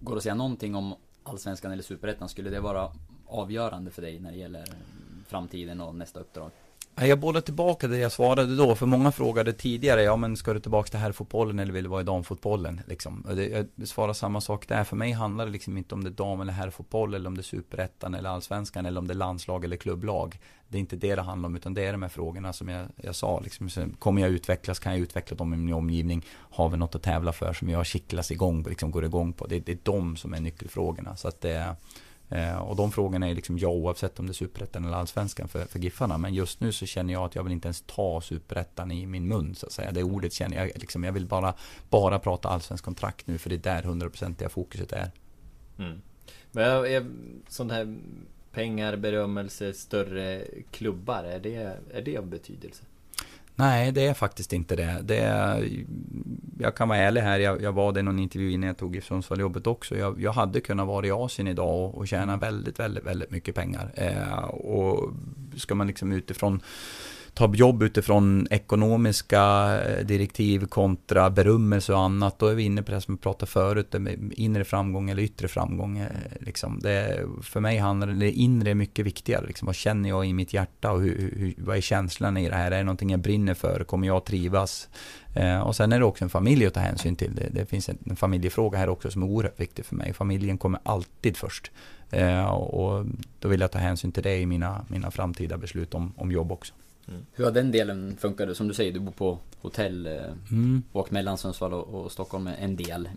Går det att säga någonting om allsvenskan eller superettan? Skulle det vara avgörande för dig när det gäller framtiden och nästa uppdrag? Jag bollar tillbaka det jag svarade då, för många frågade tidigare, ja men ska du tillbaka till herrfotbollen eller vill du vara i damfotbollen? Liksom. Jag svarar samma sak där, för mig handlar det liksom inte om det är dam eller herrfotboll, eller om det är superettan eller allsvenskan, eller om det är landslag eller klubblag. Det är inte det det handlar om, utan det är de här frågorna som jag, jag sa. Liksom, kommer jag utvecklas, kan jag utveckla dem i min omgivning? Har vi något att tävla för som jag kittlas igång, liksom går igång på? Det, det är de som är nyckelfrågorna. Så att det är Eh, och de frågorna är liksom ja oavsett om det är superettan eller allsvenskan för, för Giffarna. Men just nu så känner jag att jag vill inte ens ta superettan i min mun så att säga. Det ordet känner jag liksom, jag vill bara, bara prata allsvensk kontrakt nu för det är där hundraprocentiga fokuset är. Mm. Men är sånt här pengar, berömmelse, större klubbar, är det, är det av betydelse? Nej, det är faktiskt inte det. det är, jag kan vara ärlig här, jag, jag var det i någon intervju innan jag tog i Sundsvall-jobbet också. Jag, jag, hade kunnat vara i Asien idag och, och tjäna väldigt, väldigt, väldigt mycket pengar. Eh, och ska man liksom utifrån ta jobb utifrån ekonomiska eh, direktiv kontra berömmelse och annat. Då är vi inne på det som vi pratade förut, med inre framgång eller yttre framgång. Eh, liksom. Det, för mig handlar det, det inre är mycket viktigare. Liksom. Vad känner jag i mitt hjärta och hur, hur, vad är känslan i det här? Är det någonting jag brinner för? Kommer jag trivas? Eh, och sen är det också en familj att ta hänsyn till. Det, det finns en, en familjefråga här också som är oerhört viktig för mig. Familjen kommer alltid först. Eh, och då vill jag ta hänsyn till det i mina, mina framtida beslut om, om jobb också. Mm. Hur har den delen funkat? Som du säger, du bor på hotell, eh, mm. åkt mellan Sundsvall och, och Stockholm en del.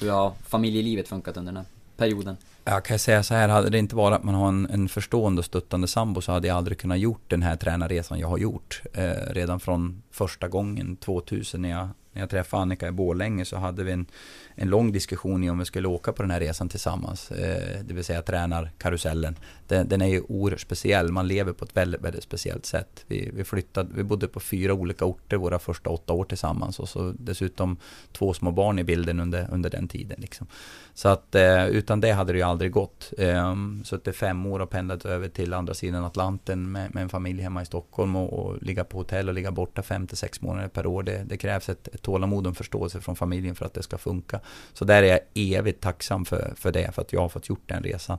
Hur har familjelivet funkat under den här perioden? Jag kan säga så här, hade det inte varit att man har en, en förstående och stöttande sambo så hade jag aldrig kunnat gjort den här tränarresan jag har gjort. Eh, redan från första gången 2000 när jag, när jag träffade Annika i Borlänge så hade vi en, en lång diskussion i om vi skulle åka på den här resan tillsammans. Eh, det vill säga tränarkarusellen. Den, den är ju oerhört speciell. Man lever på ett väldigt, väldigt speciellt sätt. Vi, vi flyttade, vi bodde på fyra olika orter våra första åtta år tillsammans och så dessutom två små barn i bilden under, under den tiden. Liksom. Så att eh, utan det hade det ju aldrig gått. Ehm, um, så att det är fem år och pendlat över till andra sidan Atlanten med, med en familj hemma i Stockholm och, och, ligga på hotell och ligga borta fem till sex månader per år. Det, det krävs ett, ett tålamod och en förståelse från familjen för att det ska funka. Så där är jag evigt tacksam för, för det, för att jag har fått gjort den resan.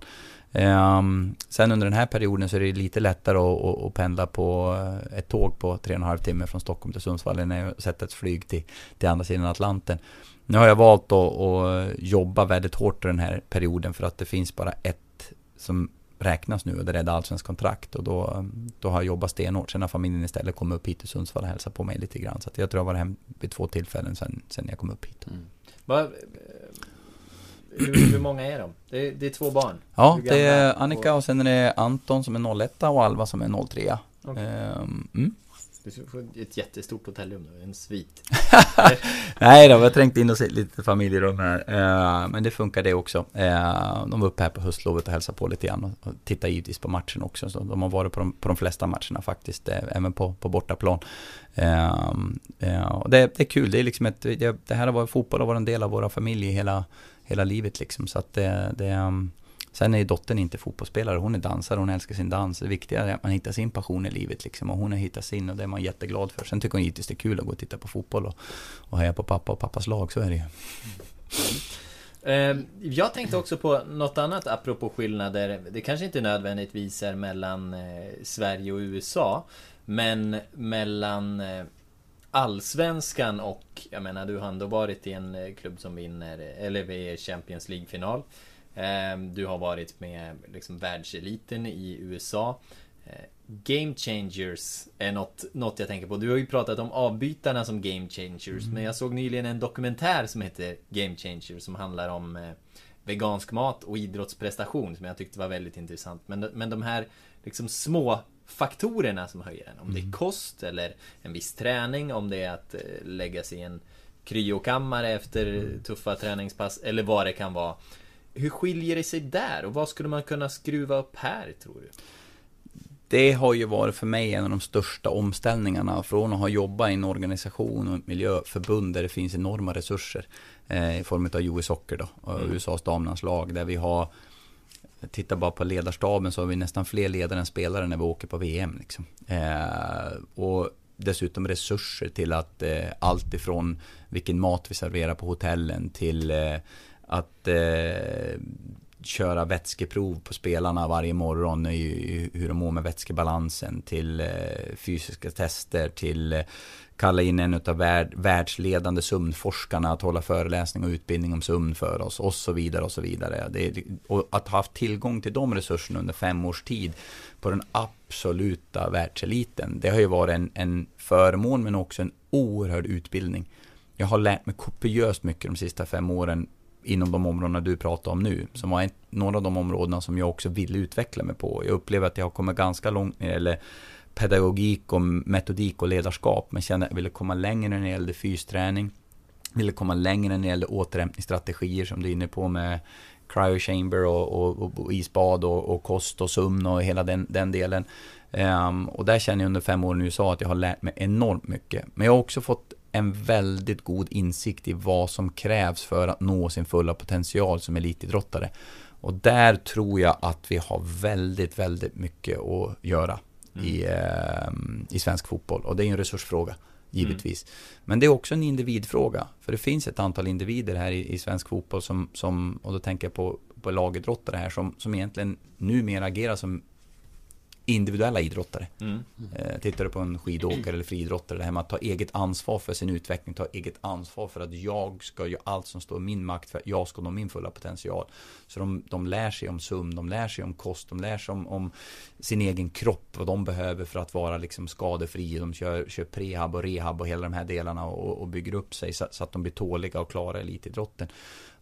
Um, sen under den här perioden så är det lite lättare att, att, att pendla på eh, ett tåg på tre och en halv timme från Stockholm till Sundsvall än att sätta ett flyg till, till andra sidan Atlanten. Nu har jag valt att, att jobba väldigt hårt den här perioden för att det finns bara ett som räknas nu och det är allsvensk kontrakt och då, då har jag jobbat stenhårt. Sen har familjen istället kommit upp hit till Sundsvall och hälsat på mig lite grann. Så jag tror jag var hem vid två tillfällen sen, sen jag kom upp hit. Mm. Va, hur, hur, många är de? Det är, det är två barn? Ja, det är Annika och sen är det Anton som är 01 och Alva som är 03. Okay. Um, mm. Du får ett jättestort hotellrum nu, en svit. Nej då, vi har trängt in oss i lite familjerum här. Uh, men det funkar det också. Uh, de var uppe här på höstlovet och hälsade på lite grann. Och, tittade givetvis på matchen också. Så de har varit på de, på de flesta matcherna faktiskt, uh, även på, på bortaplan. och det, det, är kul, det är liksom ett, det, det här har varit fotboll har varit en del av våra familjer hela, hela livet liksom. Så att det, det um, Sen är ju dottern inte fotbollsspelare, hon är dansare, hon älskar sin dans. Det viktiga är att man hittar sin passion i livet liksom. Och hon har hittat sin och det är man jätteglad för. Sen tycker hon givetvis det är kul att gå och titta på fotboll och, och heja på pappa och pappas lag, så är det ju. Mm. Eh, jag tänkte också på något annat apropå skillnader. Det kanske inte nödvändigtvis är mellan eh, Sverige och USA. Men mellan eh, Allsvenskan och, jag menar du har ändå varit i en klubb som vinner, eller vi Champions League-final. Du har varit med liksom världseliten i USA. Game changers är något, något jag tänker på. Du har ju pratat om avbytarna som game changers. Mm. Men jag såg nyligen en dokumentär som heter Game changers. Som handlar om eh, vegansk mat och idrottsprestation. Som jag tyckte var väldigt intressant. Men, men de här liksom små faktorerna som höjer en. Om mm. det är mm. kost eller en viss träning. Om det är att eh, lägga sig i en kryokammare efter mm. tuffa träningspass. Eller vad det kan vara. Hur skiljer det sig där? Och vad skulle man kunna skruva upp här tror du? det har ju varit för mig en av de största omställningarna från att ha jobbat i en organisation och ett miljöförbund där det finns enorma resurser eh, i form av US Hockey då, och mm. USAs damlandslag där vi har Titta bara på ledarstaben så har vi nästan fler ledare än spelare när vi åker på VM. Liksom. Eh, och dessutom resurser till att eh, allt ifrån vilken mat vi serverar på hotellen till eh, att eh, köra vätskeprov på spelarna varje morgon, hur de mår med vätskebalansen, till eh, fysiska tester, till eh, kalla in en av värld, världsledande sömnforskarna att hålla föreläsning och utbildning om sömn för oss och så vidare och så vidare. Det, och att ha haft tillgång till de resurserna under fem års tid på den absoluta världseliten, det har ju varit en, en förmån men också en oerhörd utbildning. Jag har lärt mig kopiöst mycket de sista fem åren inom de områdena du pratar om nu, som var några av de områdena som jag också ville utveckla mig på. Jag upplever att jag har kommit ganska långt när det gäller pedagogik och metodik och ledarskap, men kände att jag ville komma längre när det gällde fysträning, ville komma längre när det gällde återhämtningsstrategier som du är inne på med cryo chamber och, och, och isbad och, och, kost och sömn och hela den, den delen. Um, och där känner jag under fem år i USA att jag har lärt mig enormt mycket. Men jag har också fått en väldigt god insikt i vad som krävs för att nå sin fulla potential som elitidrottare. Och där tror jag att vi har väldigt, väldigt mycket att göra mm. i, eh, i svensk fotboll. Och det är en resursfråga, givetvis. Mm. Men det är också en individfråga. För det finns ett antal individer här i, i svensk fotboll som, som, och då tänker jag på, på lagidrottare här, som, som egentligen numera agerar som individuella idrottare. Mm. Eh, tittar du på en skidåkare eller friidrottare, det här med att ta eget ansvar för sin utveckling, ta eget ansvar för att jag ska göra allt som står i min makt för att jag ska nå min fulla potential. Så de, de lär sig om sömn, de lär sig om kost, de lär sig om, om sin egen kropp, vad de behöver för att vara liksom skadefri. De kör, kör prehab och rehab och hela de här delarna och, och bygger upp sig så, så att de blir tåliga och klara elitidrotten.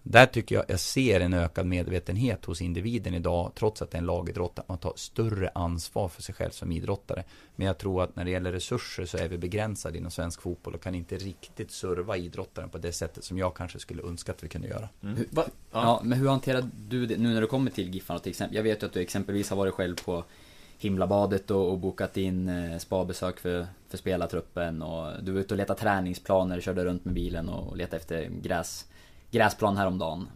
Där tycker jag jag ser en ökad medvetenhet hos individen idag, trots att det är en lagidrott, att man tar större ansvar för sig själv som idrottare. Men jag tror att när det gäller resurser så är vi begränsade inom svensk fotboll och kan inte riktigt serva idrottaren på det sättet som jag kanske skulle önska att vi kunde göra. Mm. Hur, ja. ja. men hur hanterar du det nu när du kommer till Giffarna till exempel? Jag vet ju att du exempelvis har varit själv på Himlabadet och, och bokat in eh, spabesök för, för spelartruppen och du var ute och letade träningsplaner, körde runt med bilen och letade efter gräs gräsplan häromdagen.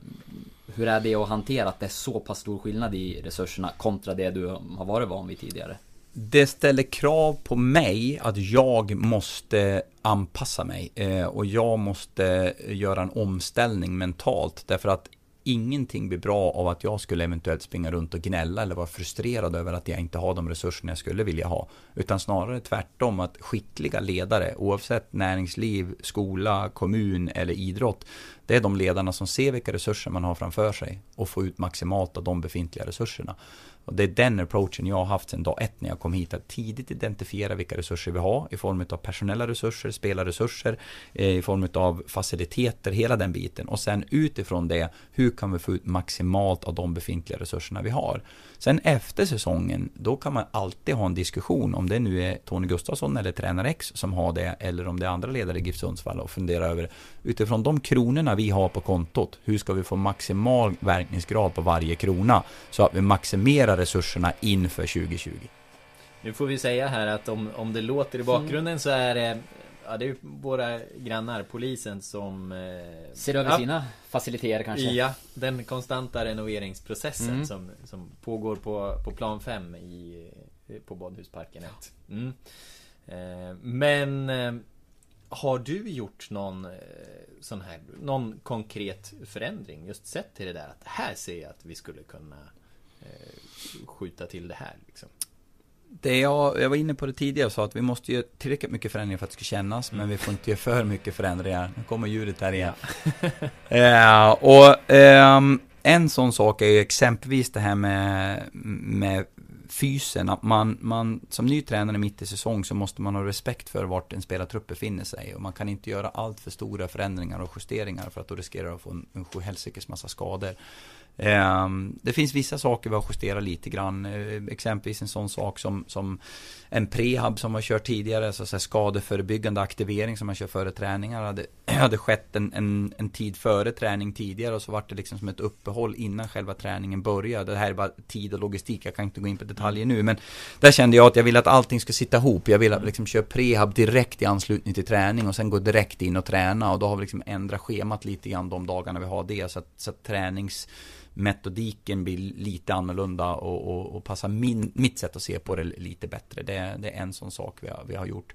Hur är det att hantera att det är så pass stor skillnad i resurserna kontra det du har varit van vid tidigare? Det ställer krav på mig att jag måste anpassa mig eh, och jag måste göra en omställning mentalt därför att ingenting blir bra av att jag skulle eventuellt springa runt och gnälla eller vara frustrerad över att jag inte har de resurserna jag skulle vilja ha. Utan snarare tvärtom att skickliga ledare, oavsett näringsliv, skola, kommun eller idrott, det är de ledarna som ser vilka resurser man har framför sig och får ut maximalt av de befintliga resurserna. Och det är den approachen jag har haft sedan dag ett när jag kom hit. Att tidigt identifiera vilka resurser vi har i form av personella resurser, spelarresurser, eh, i form av faciliteter, hela den biten. Och sen utifrån det, hur kan vi få ut maximalt av de befintliga resurserna vi har? Sen efter säsongen, då kan man alltid ha en diskussion om det nu är Tony Gustafsson eller tränare X som har det eller om det är andra ledare i GIF Sundsvall och fundera över utifrån de kronorna vi har på kontot, hur ska vi få maximal verkningsgrad på varje krona så att vi maximerar resurserna inför 2020. Nu får vi säga här att om, om det låter i bakgrunden så är det Ja det är våra grannar, polisen som eh, Ser över ja, sina faciliteter kanske? Ja, den konstanta renoveringsprocessen mm. som, som pågår på, på plan 5 i, på Badhusparken 1 mm. eh, Men eh, har du gjort någon eh, sån här, någon konkret förändring just sett till det där att här ser jag att vi skulle kunna skjuta till det här liksom? Det jag, jag var inne på det tidigare och sa att vi måste göra tillräckligt mycket förändringar för att det ska kännas, mm. men vi får inte göra för mycket förändringar. Nu kommer ljudet här igen. Ja. eh, och eh, en sån sak är ju exempelvis det här med, med fysen, att man, man som ny tränare mitt i säsong så måste man ha respekt för vart en spelartrupp befinner sig och man kan inte göra allt för stora förändringar och justeringar för att då riskerar att få en, en sjuhelsikes massa skador. Ehm, det finns vissa saker vi har justerat lite grann. Eh, exempelvis en sån sak som, som en prehab som har kört tidigare. Så så skadeförebyggande aktivering som man kör före träningar. Hade, hade skett en, en, en, tid före träning tidigare och så vart det liksom som ett uppehåll innan själva träningen började. Det här är bara tid och logistik. Jag kan inte gå in på detaljer nu. Men där kände jag att jag ville att allting ska sitta ihop. Jag ville liksom köra prehab direkt i anslutning till träning och sen gå direkt in och träna. Och då har vi liksom ändrat schemat lite grann de dagarna vi har det. Så att, så att tränings metodiken blir lite annorlunda och, och, och passar min, mitt sätt att se på det lite bättre. Det, det är en sån sak vi har, vi har gjort.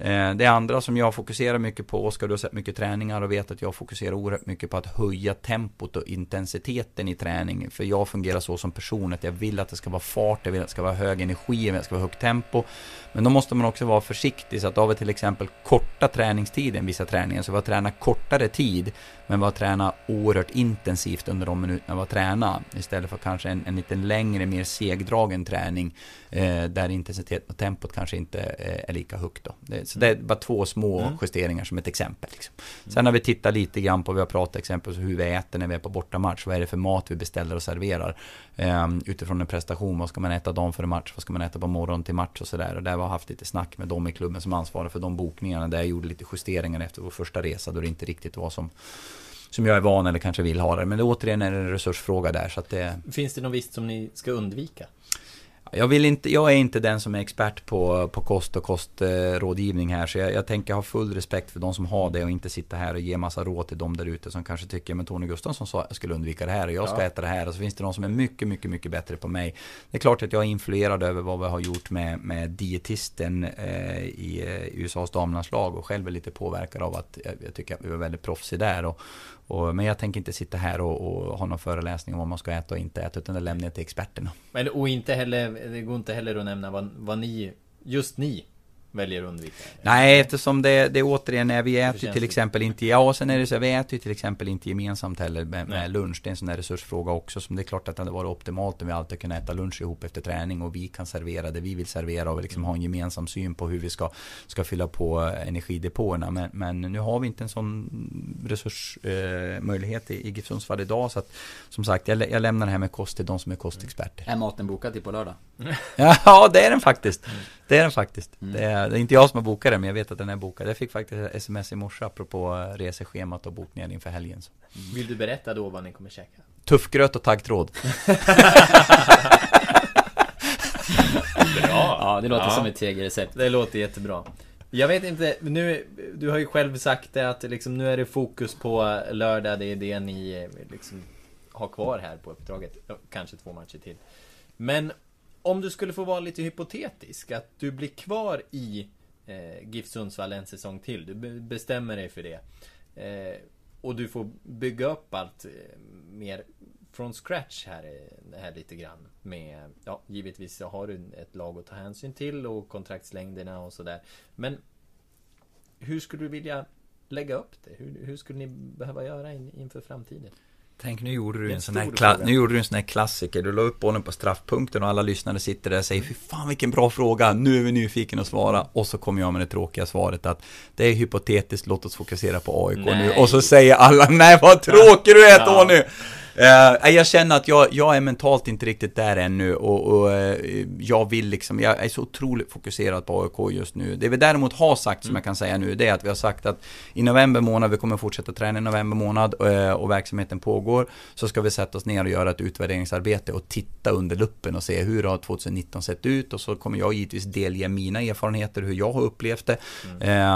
Eh, det andra som jag fokuserar mycket på, Oskar du har sett mycket träningar och vet att jag fokuserar oerhört mycket på att höja tempot och intensiteten i träning. För jag fungerar så som person att jag vill att det ska vara fart, jag vill att det ska vara hög energi, jag vill att det ska vara högt tempo. Men då måste man också vara försiktig så att har vi till exempel korta träningstiden, vissa träningar, så vi har tränat kortare tid men vi har tränat oerhört intensivt under de minuterna vi har tränat istället för kanske en, en lite längre, mer segdragen träning eh, där intensiteten och tempot kanske inte eh, är lika högt då. Det, så det är bara två små mm. justeringar som ett exempel. Liksom. Sen har vi tittat lite grann på, vi har pratat exempelvis hur vi äter när vi är på bortamatch. Vad är det för mat vi beställer och serverar? Eh, utifrån en prestation, vad ska man äta dagen före match? Vad ska man äta på morgonen till match och sådär? Och där har vi haft lite snack med dem i klubben som ansvarar för de bokningarna. Där jag gjorde lite justeringar efter vår första resa då det inte riktigt var som som jag är van eller kanske vill ha det. Men det återigen är en resursfråga där så att det... Finns det något visst som ni ska undvika? Jag, vill inte, jag är inte den som är expert på, på kost och kostrådgivning här. Så jag, jag tänker ha full respekt för de som har det och inte sitta här och ge massa råd till de där ute som kanske tycker men Tony Gustafsson sa jag skulle undvika det här och jag ska ja. äta det här. Och så finns det de som är mycket, mycket, mycket bättre på mig. Det är klart att jag är influerad över vad vi har gjort med, med dietisten eh, i eh, USAs damlandslag och själv är lite påverkad av att jag, jag tycker att vi var väldigt proffsiga där. Och, och, men jag tänker inte sitta här och, och, ha någon föreläsning om vad man ska äta och inte äta, utan det lämnar jag till experterna. Men, och inte heller, det går inte heller att nämna vad, vad ni, just ni, väljer att undvika? Nej, eftersom det, det återigen är, vi äter till exempel inte, ja sen är det så, vi äter ju till exempel inte gemensamt heller med, med lunch. Det är en sån där resursfråga också, som det är klart att det hade varit optimalt om vi alltid kunde äta lunch ihop efter träning och vi kan servera det vi vill servera och liksom ha en gemensam syn på hur vi ska, ska fylla på energidepåerna. Men, men nu har vi inte en sån resursmöjlighet eh, i, i GIF Sundsvall idag, så att som sagt, jag, jag lämnar det här med kost till de som är kostexperter. Är maten bokad till på lördag? ja, det är den faktiskt. Det är den faktiskt. Mm. Det, är, det, är, inte jag som har bokat den, men jag vet att den är bokad. Jag fick faktiskt sms i morse apropå reseschemat och bokningen inför helgen. Så. Mm. Vill du berätta då vad ni kommer käka? Tuffgröt och taggtråd. Bra! Ja, det låter ja. som ett tegelrecept. Det låter jättebra. Jag vet inte, nu, du har ju själv sagt det att liksom, nu är det fokus på lördag, det är det ni liksom har kvar här på uppdraget. Kanske två matcher till. Men om du skulle få vara lite hypotetisk, att du blir kvar i eh, GIF Sundsvall en säsong till. Du bestämmer dig för det. Eh, och du får bygga upp allt eh, mer från scratch här, eh, här lite grann. Med, ja, givetvis så har du ett lag att ta hänsyn till och kontraktslängderna och sådär. Men hur skulle du vilja lägga upp det? Hur, hur skulle ni behöva göra in, inför framtiden? Tänk nu gjorde du en, sån här nu gjorde du en sån här klassiker. Du la upp bollen på straffpunkten och alla lyssnare sitter där och säger Fy fan vilken bra fråga, nu är vi nyfiken att svara. Och så kommer jag med det tråkiga svaret att Det är hypotetiskt, låt oss fokusera på AIK nej. nu. Och så säger alla Nej vad tråkig du är Tony! Ja. Uh, jag känner att jag, jag är mentalt inte riktigt där ännu och, och uh, jag vill liksom, jag är så otroligt fokuserad på AIK just nu. Det vi däremot har sagt som mm. jag kan säga nu, det är att vi har sagt att i november månad, vi kommer fortsätta träna i november månad uh, och verksamheten pågår, så ska vi sätta oss ner och göra ett utvärderingsarbete och titta under luppen och se hur har 2019 sett ut och så kommer jag givetvis delge mina erfarenheter, hur jag har upplevt det. Mm.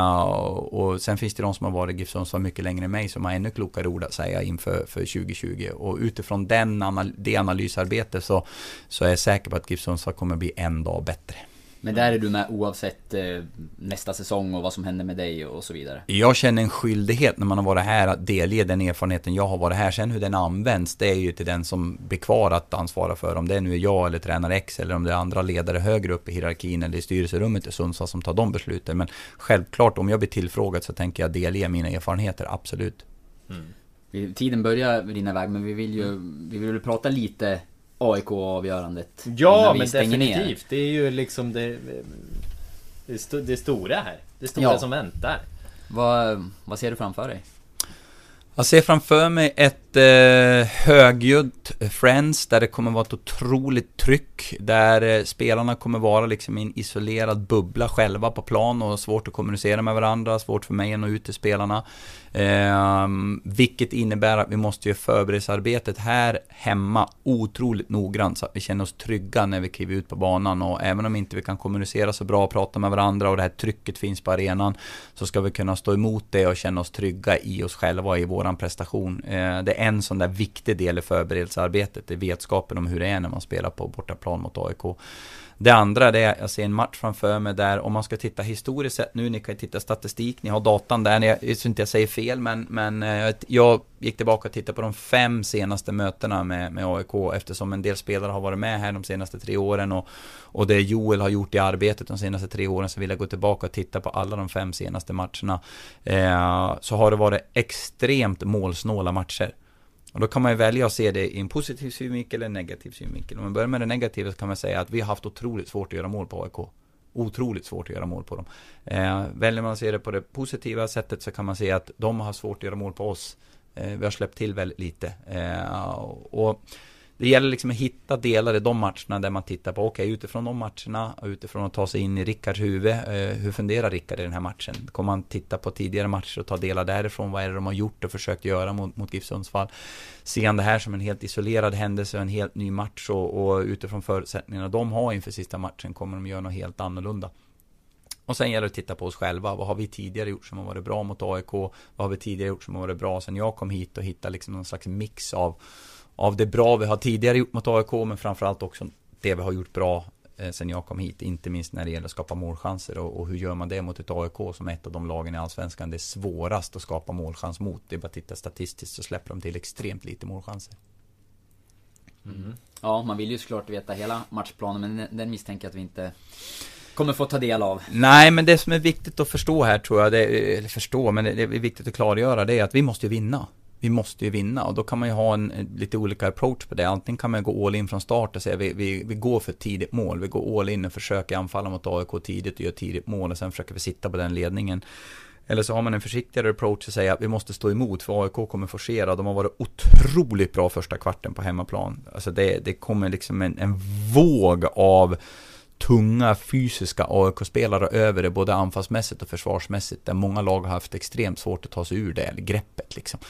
och sen finns det de som har varit i GIF Sundsvall mycket längre än mig som har ännu klokare ord att säga inför för 2020. Och och utifrån den, det analysarbetet så, så är jag säker på att GIF Sundsvall kommer bli en dag bättre. Men där är du med oavsett eh, nästa säsong och vad som händer med dig och så vidare. Jag känner en skyldighet när man har varit här att delge den erfarenheten jag har varit här. Sen hur den används, det är ju till den som blir kvar att ansvara för. Om det nu är jag eller tränare X eller om det är andra ledare högre upp i hierarkin eller i styrelserummet i Sundsvall som tar de besluten. Men självklart, om jag blir tillfrågad så tänker jag delge mina erfarenheter, absolut. Vi- Tiden börjar rinna iväg men vi vill ju, vi vill ju prata lite AIK-avgörandet. Ja, men stänger ner. definitivt. Det är ju liksom det, det, sto, det stora här. Det stora Ja. som väntar. Vad, vad ser du framför dig? Jag ser framför mig ett eh, högljutt Friends där det kommer vara ett otroligt tryck. Där eh, spelarna kommer vara liksom i en isolerad bubbla själva på plan och svårt att kommunicera med varandra. Svårt för mig att nå ut till spelarna. Eh, vilket innebär att vi måste göra förberedelsearbetet här hemma otroligt noggrant så att vi känner oss trygga när vi kliver ut på banan. Och även om inte vi kan kommunicera så bra och prata med varandra och det här trycket finns på arenan så ska vi kunna stå emot det och känna oss trygga i oss själva och i våran prestation. Eh, det är en sån där viktig del i förberedelsearbetet, det är vetskapen om hur det är när man spelar på bortaplan mot AIK. Det andra det är, jag ser en match framför mig där, om man ska titta historiskt sett nu, ni kan ju titta statistik, ni har datan där, jag, jag tror inte jag säger fel, men, men eh, jag gick tillbaka och tittade på de fem senaste mötena med, med AIK, eftersom en del spelare har varit med här de senaste tre åren och, och det Joel har gjort i arbetet de senaste tre åren, så vill jag gå tillbaka och titta på alla de fem senaste matcherna. Eh, så har det varit extremt målsnåla matcher. Och då kan man ju välja att se det i en positiv synvinkel eller en negativ synvinkel. Om man börjar med det negativa så kan man säga att vi har haft otroligt svårt att göra mål på AIK. Otroligt svårt att göra mål på dem. Eh, väljer man att se det på det positiva sättet så kan man se att de har svårt att göra mål på oss. Eh, vi har släppt till väldigt lite. Eh, och det gäller liksom att hitta delar i de matcherna där man tittar på, okej utifrån de matcherna och utifrån att ta sig in i Rickards huvud. Eh, hur funderar Rickard i den här matchen? Kommer man titta på tidigare matcher och ta delar därifrån? Vad är det de har gjort och försökt göra mot, mot GIF Sundsvall? Ser han det här som en helt isolerad händelse och en helt ny match och, och utifrån förutsättningarna de har inför sista matchen kommer de göra något helt annorlunda. Och sen gäller det att titta på oss själva. Vad har vi tidigare gjort som har varit bra mot AIK? Vad har vi tidigare gjort som har varit bra sen jag kom hit och hitta liksom någon slags mix av av det bra vi har tidigare gjort mot AIK men framförallt också det vi har gjort bra eh, sen jag kom hit. Inte minst när det gäller att skapa målchanser och, och hur gör man det mot ett AIK som är ett av de lagen i Allsvenskan det är svårast att skapa målchans mot. Det är bara att titta statistiskt så släpper de till extremt lite målchanser. Ja, man vill ju såklart veta hela matchplanen men den- misstänker jag att vi inte kommer få ta del av. Nej, men det som är viktigt att förstå här tror jag, det, eller förstå, men det, det är viktigt att klargöra det är att vi måste ju vinna. Vi måste ju vinna och då kan man ju ha en, eh, lite olika approach på det. Antingen kan man gå all in från start och säga vi, vi, vi går för ett tidigt mål. Vi går all in och försöker anfalla mot AIK tidigt och gör tidigt mål och sen försöker vi sitta på den ledningen. Eller så har man en försiktigare approach och säger att vi måste stå emot för AIK kommer forcera. De har varit otroligt bra första kvarten på hemmaplan. Alltså det, det kommer liksom en, en våg av tunga fysiska AIK-spelare över det både anfallsmässigt och försvarsmässigt där många lag har haft extremt svårt att ta sig ur det, greppet liksom.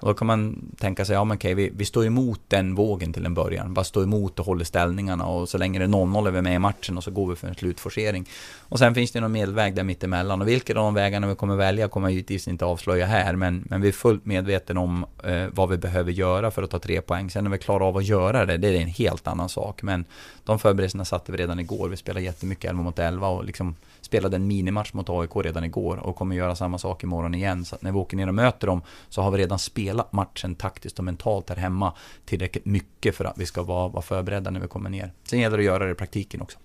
Och då kan man tänka sig, ja men okej, vi, vi står emot den vågen till en början. Bara stå emot och håller ställningarna och så länge det är 0-0 är vi med i matchen och så går vi för en slutforcering. Och sen finns det någon medelväg där mittemellan och vilka av de vägarna vi kommer välja kommer jag givetvis inte avslöja här men, men vi är fullt medvetna om eh, vad vi behöver göra för att ta tre poäng. Sen när vi klarar av att göra det, det är en helt annan sak. Men de förberedelserna satte vi redan igår. Vi spelade jättemycket 11 mot 11 och liksom spelade en minimatch mot AIK redan igår och kommer göra samma sak imorgon igen. Så att när vi åker ner och möter dem så har vi redan spelat matchen taktiskt och mentalt här hemma tillräckligt mycket för att vi ska vara, vara förberedda när vi kommer ner. Sen gäller det att göra det i praktiken också.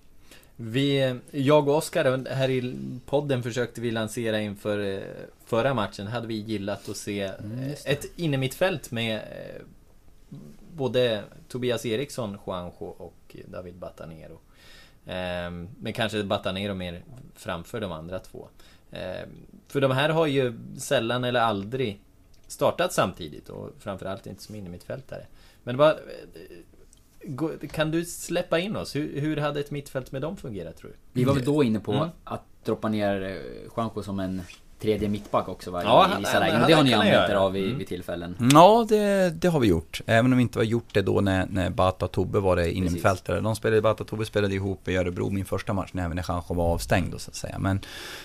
Vi, jag och Oskar här i podden försökte vi lansera inför eh, förra matchen. Hade vi gillat att se Mm, eh, ett innermittfält med eh, både Tobias Eriksson, Juanjo och David Batanero. Men kanske Batanero mer framför de andra två. För de här har ju sällan eller aldrig startat samtidigt och framförallt inte som innermittfältare. Men vad, kan du släppa in oss? Hur, hur hade ett mittfält med dem fungerat tror du? Vi var väl då inne på Mm. att droppa ner eh, Juanjo som en tredje mittback också va? Ja, I vissa lägen. Och det har ni använt er av i, Mm. vid tillfällen. Ja, det, det har vi gjort. Även om vi inte har gjort det då när, när Bata och Tobbe var det innermittfältare. De spelade, Bata och Tobbe spelade ihop i Örebro min första match, när även när Chancho var avstängd då, så att säga. Men,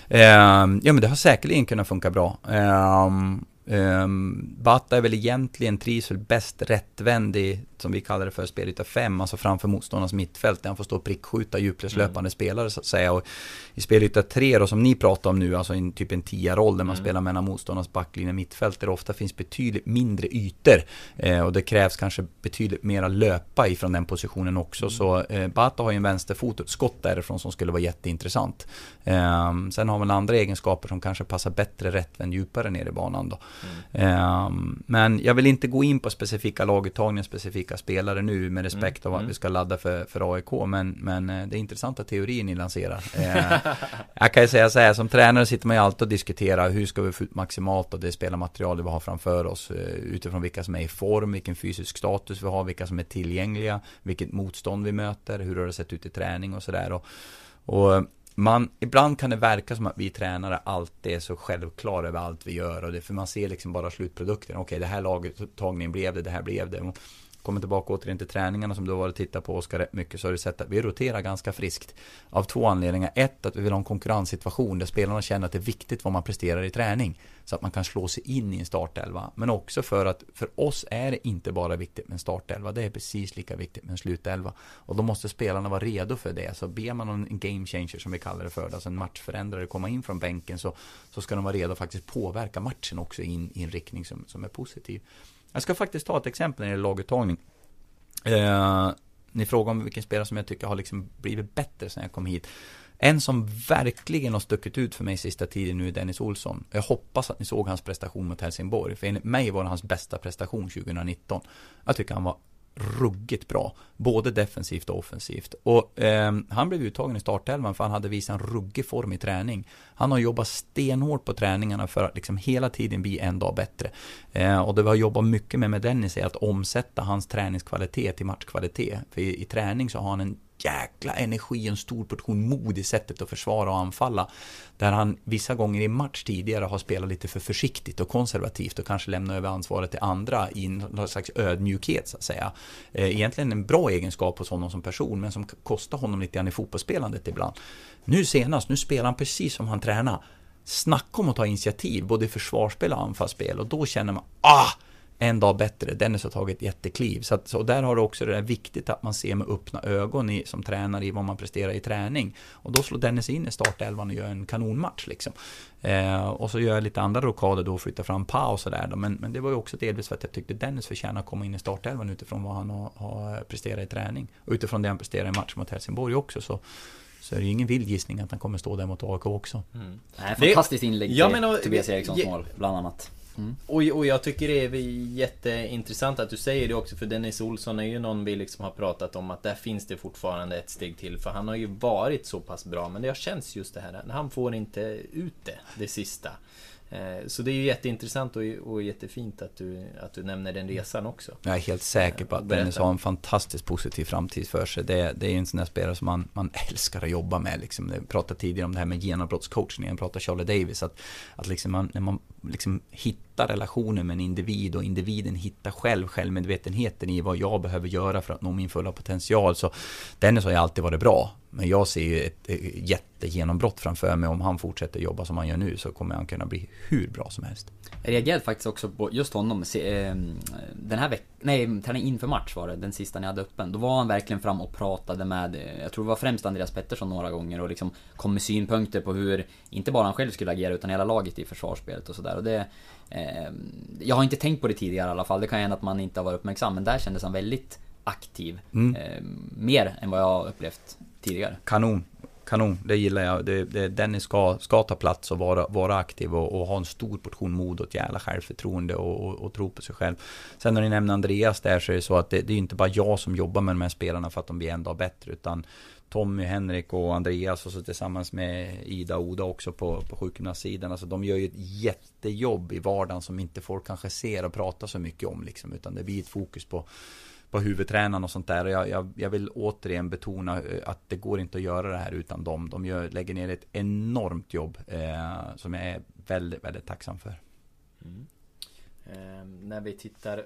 ehm, ja men det har säkerligen kunnat funka bra. Ehm, Um, Bata är väl egentligen, trivs väl bäst rättvänd i som vi kallar det för, spelyta 5, alltså framför motståndarnas mittfält, där han får stå och prickskjuta djupledslöpande mm. spelare så att säga. Och I spelyta 3 då, som ni pratar om nu, alltså en, typ en tia-roll där man mm. spelar mellan motståndarnas backlinje och mittfält, där det ofta finns betydligt mindre ytor. Eh, och det krävs kanske betydligt mera löpa ifrån den positionen också. Mm. Så eh, Bata har ju en vänsterfot ett skott därifrån som skulle vara jätteintressant. Eh, sen har man andra egenskaper som kanske passar bättre rätt än djupare ner i banan då. Um, men jag vill inte gå in på specifika laguttagningar, specifika spelare nu med respekt mm. av att mm. vi ska ladda för, för AIK. Men, men uh, det är intressanta teorier ni lanserar. uh, jag kan ju säga så här, som tränare sitter man ju alltid och diskuterar hur ska vi få ut maximalt av det spelarmaterial vi har framför oss. Uh, utifrån vilka som är i form, vilken fysisk status vi har, vilka som är tillgängliga, vilket motstånd vi möter, hur har det sett ut i träning och sådär. Och, och man, ibland kan det verka som att vi tränare alltid är så självklara över allt vi gör och det för man ser liksom bara slutprodukten. Okej, det här laguttagningen blev det, det här blev det kommer tillbaka återigen till träningarna som du har varit och tittat på Oskar rätt mycket så har du sett att vi roterar ganska friskt. Av två anledningar. Ett, att vi vill ha en konkurrenssituation där spelarna känner att det är viktigt vad man presterar i träning. Så att man kan slå sig in i en startelva. Men också för att för oss är det inte bara viktigt med en startelva. Det är precis lika viktigt med en slutelva. Och då måste spelarna vara redo för det. Så ber man om en game changer som vi kallar det för, alltså en matchförändrare komma in från bänken så, så ska de vara redo att faktiskt påverka matchen också in i en riktning som, som är positiv. Jag ska faktiskt ta ett exempel när det gäller laguttagning. Eh, ni frågar om vilken spelare som jag tycker har liksom blivit bättre sen jag kom hit. En som verkligen har stuckit ut för mig sista tiden nu är Dennis Olsson. Jag hoppas att ni såg hans prestation mot Helsingborg. För enligt mig var det hans bästa prestation 2019. Jag tycker han var ruggigt bra. Både defensivt och offensivt. Och eh, han blev uttagen i startelvan för han hade visat en ruggig form i träning. Han har jobbat stenhårt på träningarna för att liksom hela tiden bli en dag bättre. Eh, och det vi har jobbat mycket med med Dennis är att omsätta hans träningskvalitet till matchkvalitet. För i, i träning så har han en jäkla energi, och en stor portion mod i sättet att försvara och anfalla. Där han vissa gånger i match tidigare har spelat lite för försiktigt och konservativt och kanske lämnat över ansvaret till andra i någon slags ödmjukhet så att säga. Eh, egentligen en bra egenskap hos honom som person men som kostar honom lite grann i fotbollsspelandet ibland. Nu senast, nu spelar han precis som han tränar. Snacka om att ta initiativ, både i försvarsspel och anfallsspel och då känner man ah! En dag bättre. Dennis har tagit jättekliv. Så, att, så där har det också det där viktigt att man ser med öppna ögon i, som tränare i vad man presterar i träning. Och då slår Dennis in i startelvan och gör en kanonmatch liksom. Eh, och så gör jag lite andra rokader då och flyttar fram paus och där då. Men, men det var ju också delvis för att jag tyckte Dennis förtjänar att komma in i startelvan utifrån vad han har, har presterat i träning. Och utifrån det han presterar i match mot Helsingborg också. Så, så är det ju ingen vild gissning att han kommer stå där mot AIK också. Mm. Nej, fantastiskt inlägg till ja, men, Tobias Erikssons mål, bland annat. Mm. Och, och jag tycker det är jätteintressant att du säger det också för Dennis Olsson är ju någon vi liksom har pratat om att där finns det fortfarande ett steg till för han har ju varit så pass bra men det har känts just det här, han får inte ut det, det sista. Eh, så det är ju jätteintressant och, och jättefint att du, att du nämner den resan också. Jag är helt säker på att Dennis har en fantastiskt positiv framtid för sig. Det, det är en sån där spelare som man, man älskar att jobba med. Liksom. Jag pratade tidigare om det här med genombrottscoachning. Jag pratade Charlie Davis. Att, att liksom man, när man liksom hitta relationen med en individ och individen hittar själv självmedvetenheten i vad jag behöver göra för att nå min fulla potential. Så Dennis har ju alltid varit bra. Men jag ser ju ett eh, jättegenombrott framför mig. Om han fortsätter jobba som han gör nu så kommer han kunna bli hur bra som helst. Jag reagerade faktiskt också på just honom. Eh, den här veckan, nej, träning inför match var det, den sista ni hade öppen. Då var han verkligen fram och pratade med, jag tror det var främst Andreas Pettersson några gånger och liksom kom med synpunkter på hur, inte bara han själv skulle agera utan hela laget i försvarsspelet och sådär. Och det, eh, jag har inte tänkt på det tidigare i alla fall. Det kan hända att man inte har varit uppmärksam, men där kändes han väldigt aktiv. Mm. Eh, mer än vad jag har upplevt tidigare. Kanon. Kanon, det gillar jag. Det, det, Dennis ska, ska ta plats och vara, vara aktiv och, och ha en stor portion mod och ett jävla självförtroende och, och, och, tro på sig själv. Sen när ni nämner Andreas där så är det så att det, det är inte bara jag som jobbar med de här spelarna för att de blir en dag bättre utan Tommy, Henrik och Andreas och så tillsammans med Ida och Oda också på, på sjukgymnastsidan. Alltså de gör ju ett jättejobb i vardagen som inte folk kanske ser och pratar så mycket om liksom. Utan det blir ett fokus på på huvudtränaren och sånt där. Och jag, jag, jag, vill återigen betona eh, att det går inte att göra det här utan dem. De gör, lägger ner ett enormt jobb eh, som jag är väldigt, väldigt tacksam för. Mm. Eh, när vi tittar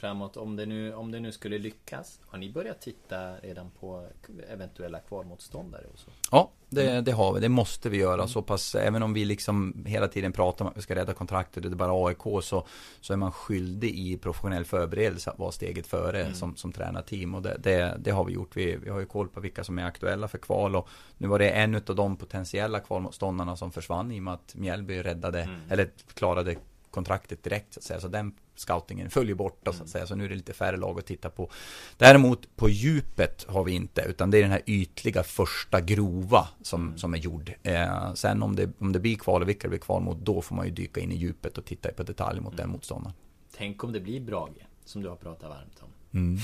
framåt. Om det, nu, om det nu skulle lyckas. Har ni börjat titta redan på eventuella kvalmotståndare och så? Ja, det, det har vi. Det måste vi göra. Så pass, även om vi liksom hela tiden pratar om att vi ska rädda kontraktet och det är bara AIK så, så är man skyldig i professionell förberedelse att vara steget före Mm. som, som tränarteam. Och det, det, det har vi gjort. Vi, vi har ju koll på vilka som är aktuella för kval och nu var det en av de potentiella kvalmotståndarna som försvann i och med att Mjällby räddade, Mm. eller klarade kontraktet direkt så att säga. Så den scoutingen följer bort då, så Mm. att säga. Så nu är det lite färre lag att titta på. Däremot på djupet har vi inte, utan det är den här ytliga första grova som, Mm. som är gjord. Eh, sen om det, om det blir kval och vilka det blir kval mot, då får man ju dyka in i djupet och titta på detalj mot den Mm. motståndaren. Tänk om det blir Brage, som du har pratat varmt om. Mm.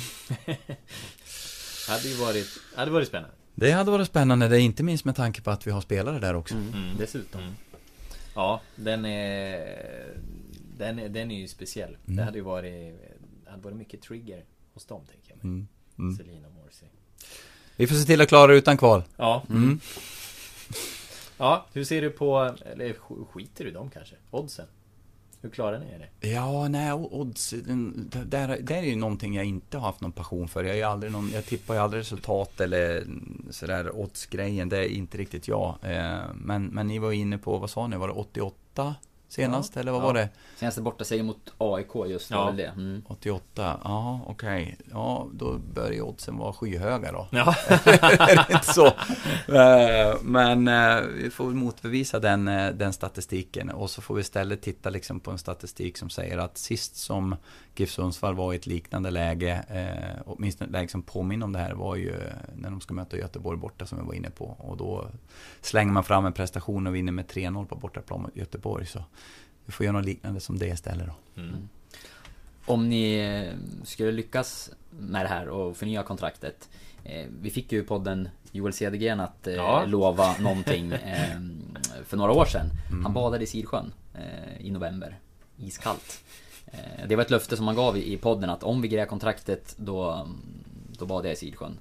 hade ju varit, hade varit spännande. Det hade varit spännande, det är inte minst med tanke på att vi har spelare där också. Mm, dessutom. Ja, den är, den är, den är ju speciell. Mm. Det hade ju varit, det hade varit mycket trigger hos dem, tänker jag mig. Mm. Mm. Selin och Morsi. Vi får se till att klara det utan kval. Ja. Mm. Ja, hur ser du på, eller sk- skiter du i dem kanske? Oddsen? Hur klarar ni det? Ja, nej, odds, där, där är ju någonting jag inte har haft någon passion för. Jag, är aldrig någon, jag tippar ju aldrig resultat eller sådär oddsgrejen, det är inte riktigt jag. Eh, men, men ni var inne på, vad sa ni, var det 88 senast? eller vad Ja. var det? Senaste borta seger mot AIK just Ja. det. Mm. 88, ja okej. Ja, då bör ju oddsen vara skyhöga då. Ja. är det inte så? Eh, Men eh, vi får motbevisa den, eh, den statistiken och så får vi istället titta liksom på en statistik som säger att sist som GIF Sundsvall var i ett liknande läge, åtminstone ett läge som påminner om det här, var ju när de ska möta Göteborg borta som vi var inne på. Och då slänger man fram en prestation och vinner med 3-0 på bortaplan mot Göteborg. Så vi får göra något liknande som det istället då. Mm. Om ni eh, skulle lyckas med det här och förnya kontraktet. Eh, vi fick ju podden Joel Cedergren att eh, Ja. lova någonting för några år sedan. Mm. Han badade i Sidsjön i november. Iskallt. Det var ett löfte som han gav i, podden att om vi grejar kontraktet då, då badar jag i Sidsjön.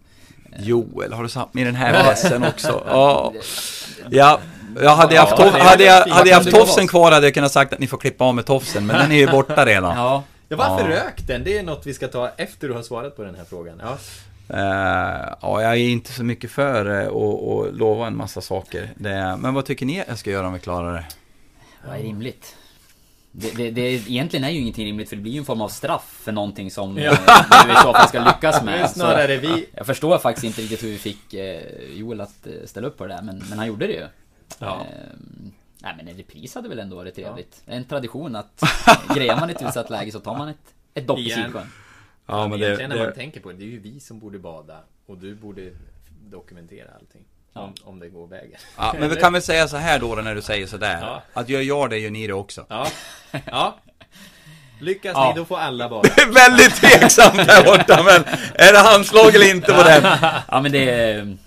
Joel, har du satt mig i den här pressen också? Ja. Ja, jag hade jag haft, tof- hade jag, hade jag haft tofsen kvar hade jag kunnat sagt att ni får klippa av med tofsen, men den är ju borta redan. Ja. Ja, varför Ja. rök den? Det är något vi ska ta efter du har svarat på den här frågan. Ja. Eh, ja, jag är inte så mycket för eh, att att lova en massa saker. Det, men vad tycker ni jag ska göra om vi klarar det? Vad är rimligt? Det, det, det, egentligen är ju ingenting rimligt för det blir ju en form av straff för någonting som Ja. eh, du i så fall ska lyckas med. snarare så, vi- Jag förstår faktiskt inte riktigt hur vi fick Joel att ställa upp på det där men, men han gjorde det ju. Ja. Eh, nej men en repris hade väl ändå varit trevligt. En tradition att grejar man ett utsatt läge så tar man ett, ett dopp i. Sidsjön. Ja, men det- egentligen när det- man tänker på det, det är ju vi som borde bada och du borde dokumentera allting. Om, om det går vägen. Ja, men vi kan väl säga så här då när du säger sådär. Ja. Att gör jag det, gör ni det också. Ja. Ja. Lyckas Ja. ni, då får alla bada. Väldigt tveksamt där borta, men är det handslag eller inte på den? Ja men det... är-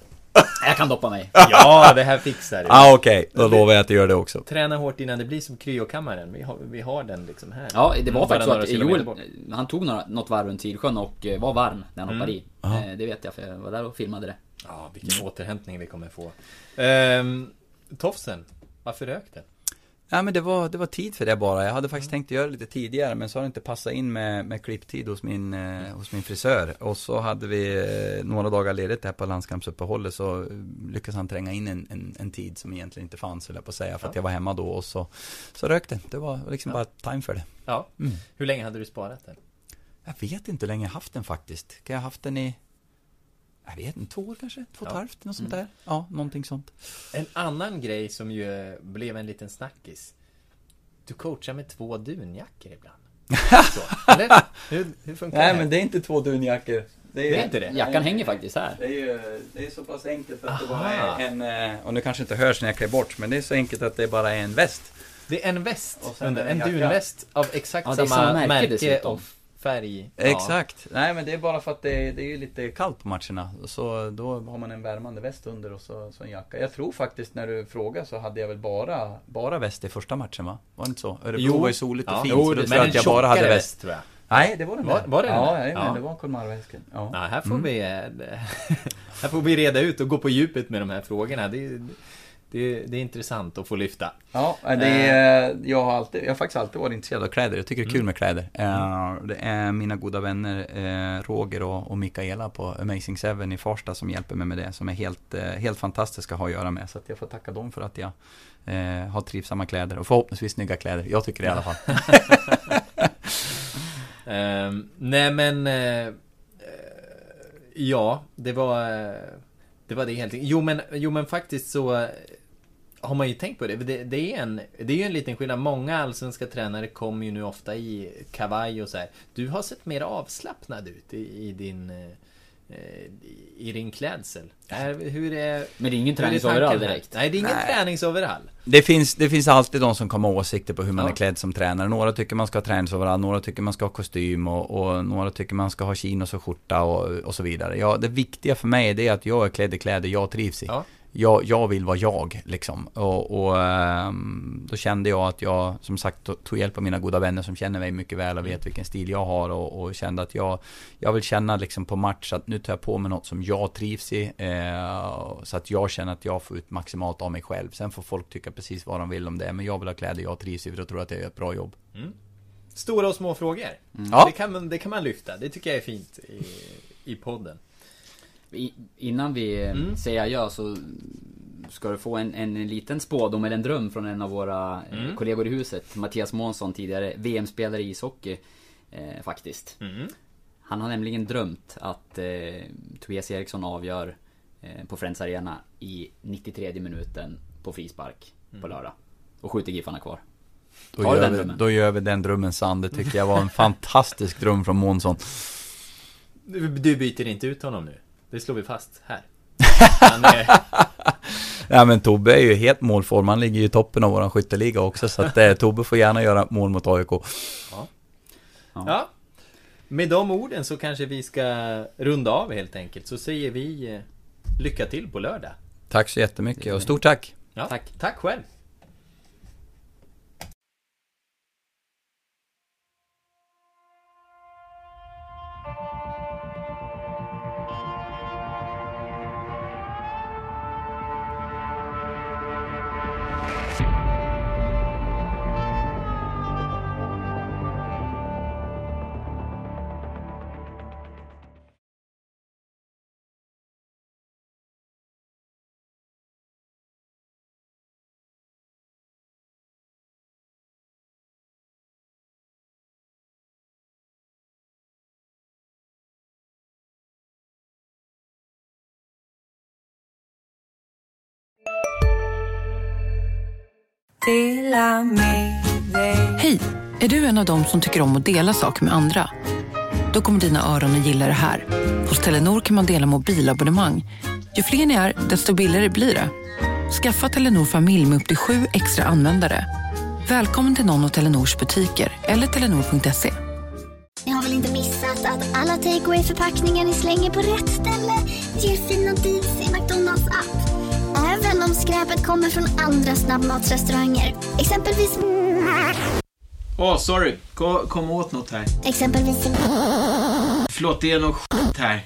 Jag kan doppa mig. Ja, det här fixar du. Ja, okej. Då lovar jag att jag gör det också. Träna hårt innan det blir som kryokammaren. Vi har, vi har den liksom här. Ja, det var Mm, faktiskt så att Joel, han tog några, något varv runt Sidsjön och eh, var varm när han Mm. hoppade i. Ja. Eh, Det vet jag för jag var där och filmade det. Ja, vilken återhämtning vi kommer få. Ehm, tofsen, varför rök den? Ja men det var, det var tid för det bara. Jag hade faktiskt tänkt göra det lite tidigare men så har det inte passat in med, med klipptid hos min, eh, hos min frisör. Och så hade vi eh, några dagar ledigt här på landskampsuppehållet så eh, lyckades han tränga in en, en, en tid som egentligen inte fanns, höll jag på att säga, för att Ja. jag var hemma då och så, så rök det. Det var liksom Ja. bara time för det. Ja. Mm. Hur länge hade du sparat den? Jag vet inte hur länge jag haft den faktiskt. Kan jag ha haft den i, jag vet inte, två år kanske? Två och ett Ja. halvt? Något sånt Mm. där. Ja, någonting sånt. En annan grej som ju blev en liten snackis. Du coachar med två dunjackor ibland. Så, eller? Hur, hur funkar Nej det? men det är inte två dunjackor. Det är inte det? Jackan hänger faktiskt här. Det är ju det är så pass enkelt att det bara Aha. är en, eh, och nu kanske inte hörs när jag klär bort, men det är så enkelt att det bara är en väst. Det är en väst en en dunväst av exakt Ja, det är samma samma märke märke, och färg. Ja. Exakt. Nej men det är bara för att det, det är ju lite kallt på matcherna. Så då har man en värmande väst under och så, så en jacka. Jag tror faktiskt när du frågar så hade jag väl bara, bara väst i första matchen va? Var det inte så? Örebro Jo. var ju soligt och Ja. fint. Jo, så då men tror jag att jag bara hade väst. väst, tror jag. Nej, det var den Var- där. var det den ja, där? ja, Ja. det var Kolmarväsken. Ja. Ja, här får Mm. vi... eh, här får vi reda ut och gå på djupet med de här frågorna. Det är, det, det är intressant att få lyfta. Ja, det är, jag, har alltid, jag har faktiskt alltid varit intresserad av kläder. Jag tycker det är kul med kläder. Eh, det är mina goda vänner eh, Roger och, Mikaela på Amazing Seven i Farsta som hjälper mig med det. Som är helt, eh, helt fantastiska att ha att göra med. Så jag får tacka dem för att jag eh, har trivsamma kläder och förhoppningsvis snygga kläder. Jag tycker det i alla fall. um, nej men uh, Ja, det var Det var det helt Jo men, jo men faktiskt så Har man ju tänkt på det. det. Det, är en Det är ju en liten skillnad. Många allsvenska tränare kommer ju nu ofta i kavaj och så här. Du har sett mer avslappnad ut i, i din Eh, i din klädsel. Hur är... Men det är ingen träningsoverall direkt. Nej, det är ingen Nej. träningsoverall. Det finns, det finns alltid de som kommer åsikter på hur man ja. är klädd som tränare. Några tycker man ska ha träningsoverall, några tycker man ska ha kostym och, och några tycker man ska ha chinos och skjorta och, och så vidare. Ja, det viktiga för mig är att jag är klädd i kläder jag trivs i. Ja jag, jag vill vara jag liksom. Och, och um, då kände jag att jag som sagt tog hjälp av mina goda vänner som känner mig mycket väl och vet vilken stil jag har och, och kände att jag, jag vill känna liksom på match att nu tar jag på mig något som jag trivs i. Eh, så att jag känner att jag får ut maximalt av mig själv. Sen får folk tycka precis vad de vill om det. Men jag vill ha kläder jag trivs i för då tror jag att jag gör ett bra jobb. Mm. Stora och små frågor. Mm. Ja. Det, kan man, det kan man lyfta. Det tycker jag är fint i, i podden. Innan vi mm. säger adjö så ska du få en, en liten spådom eller en dröm från en av våra eh, mm. kollegor i huset. Mattias Månsson, tidigare VM-spelare i ishockey. Eh, faktiskt. Mm. Han har nämligen drömt att eh, Tobias Eriksson avgör eh, på Friends Arena i 93 minuten på frispark mm. på lördag. Och skjuter Giffarna kvar. Då gör, vi, då gör vi den drömmen sann. Det tycker jag var en fantastisk dröm från Månsson. Du byter inte ut honom nu? Det slår vi fast här. Är... ja men Tobbe är ju helt målform. Han ligger ju i toppen av våran skytteliga också. Så att eh, Tobbe får gärna göra mål mot AIK. Ja. ja. ja. Med de orden så kanske vi ska runda av helt enkelt. Så säger vi eh, lycka till på lördag. Tack så jättemycket och stort tack. Ja, tack. Tack själv. Hej! Är du en av dem som tycker om att dela saker med andra? Då kommer dina öron att gilla det här. Hos Telenor kan man dela mobilabonnemang. Ju fler ni är, desto billigare blir det. Skaffa Telenor familj med upp till sju extra användare. Välkommen till någon av Telenors butiker eller telenor.se. Ni har väl inte missat att alla takeaway förpackningar ni slänger på rätt ställe ger fina deals i McDonalds app. Även om skräpet kommer från andra snabbmatsrestauranger. Exempelvis... Åh, oh, sorry. Kom, kom åt något här. Exempelvis... Förlåt, det är något skit här.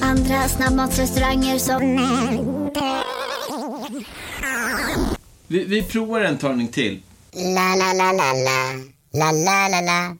Andra snabbmatsrestauranger som... Vi, vi provar en talning till. La, la, la, la, la. La, la, la, la.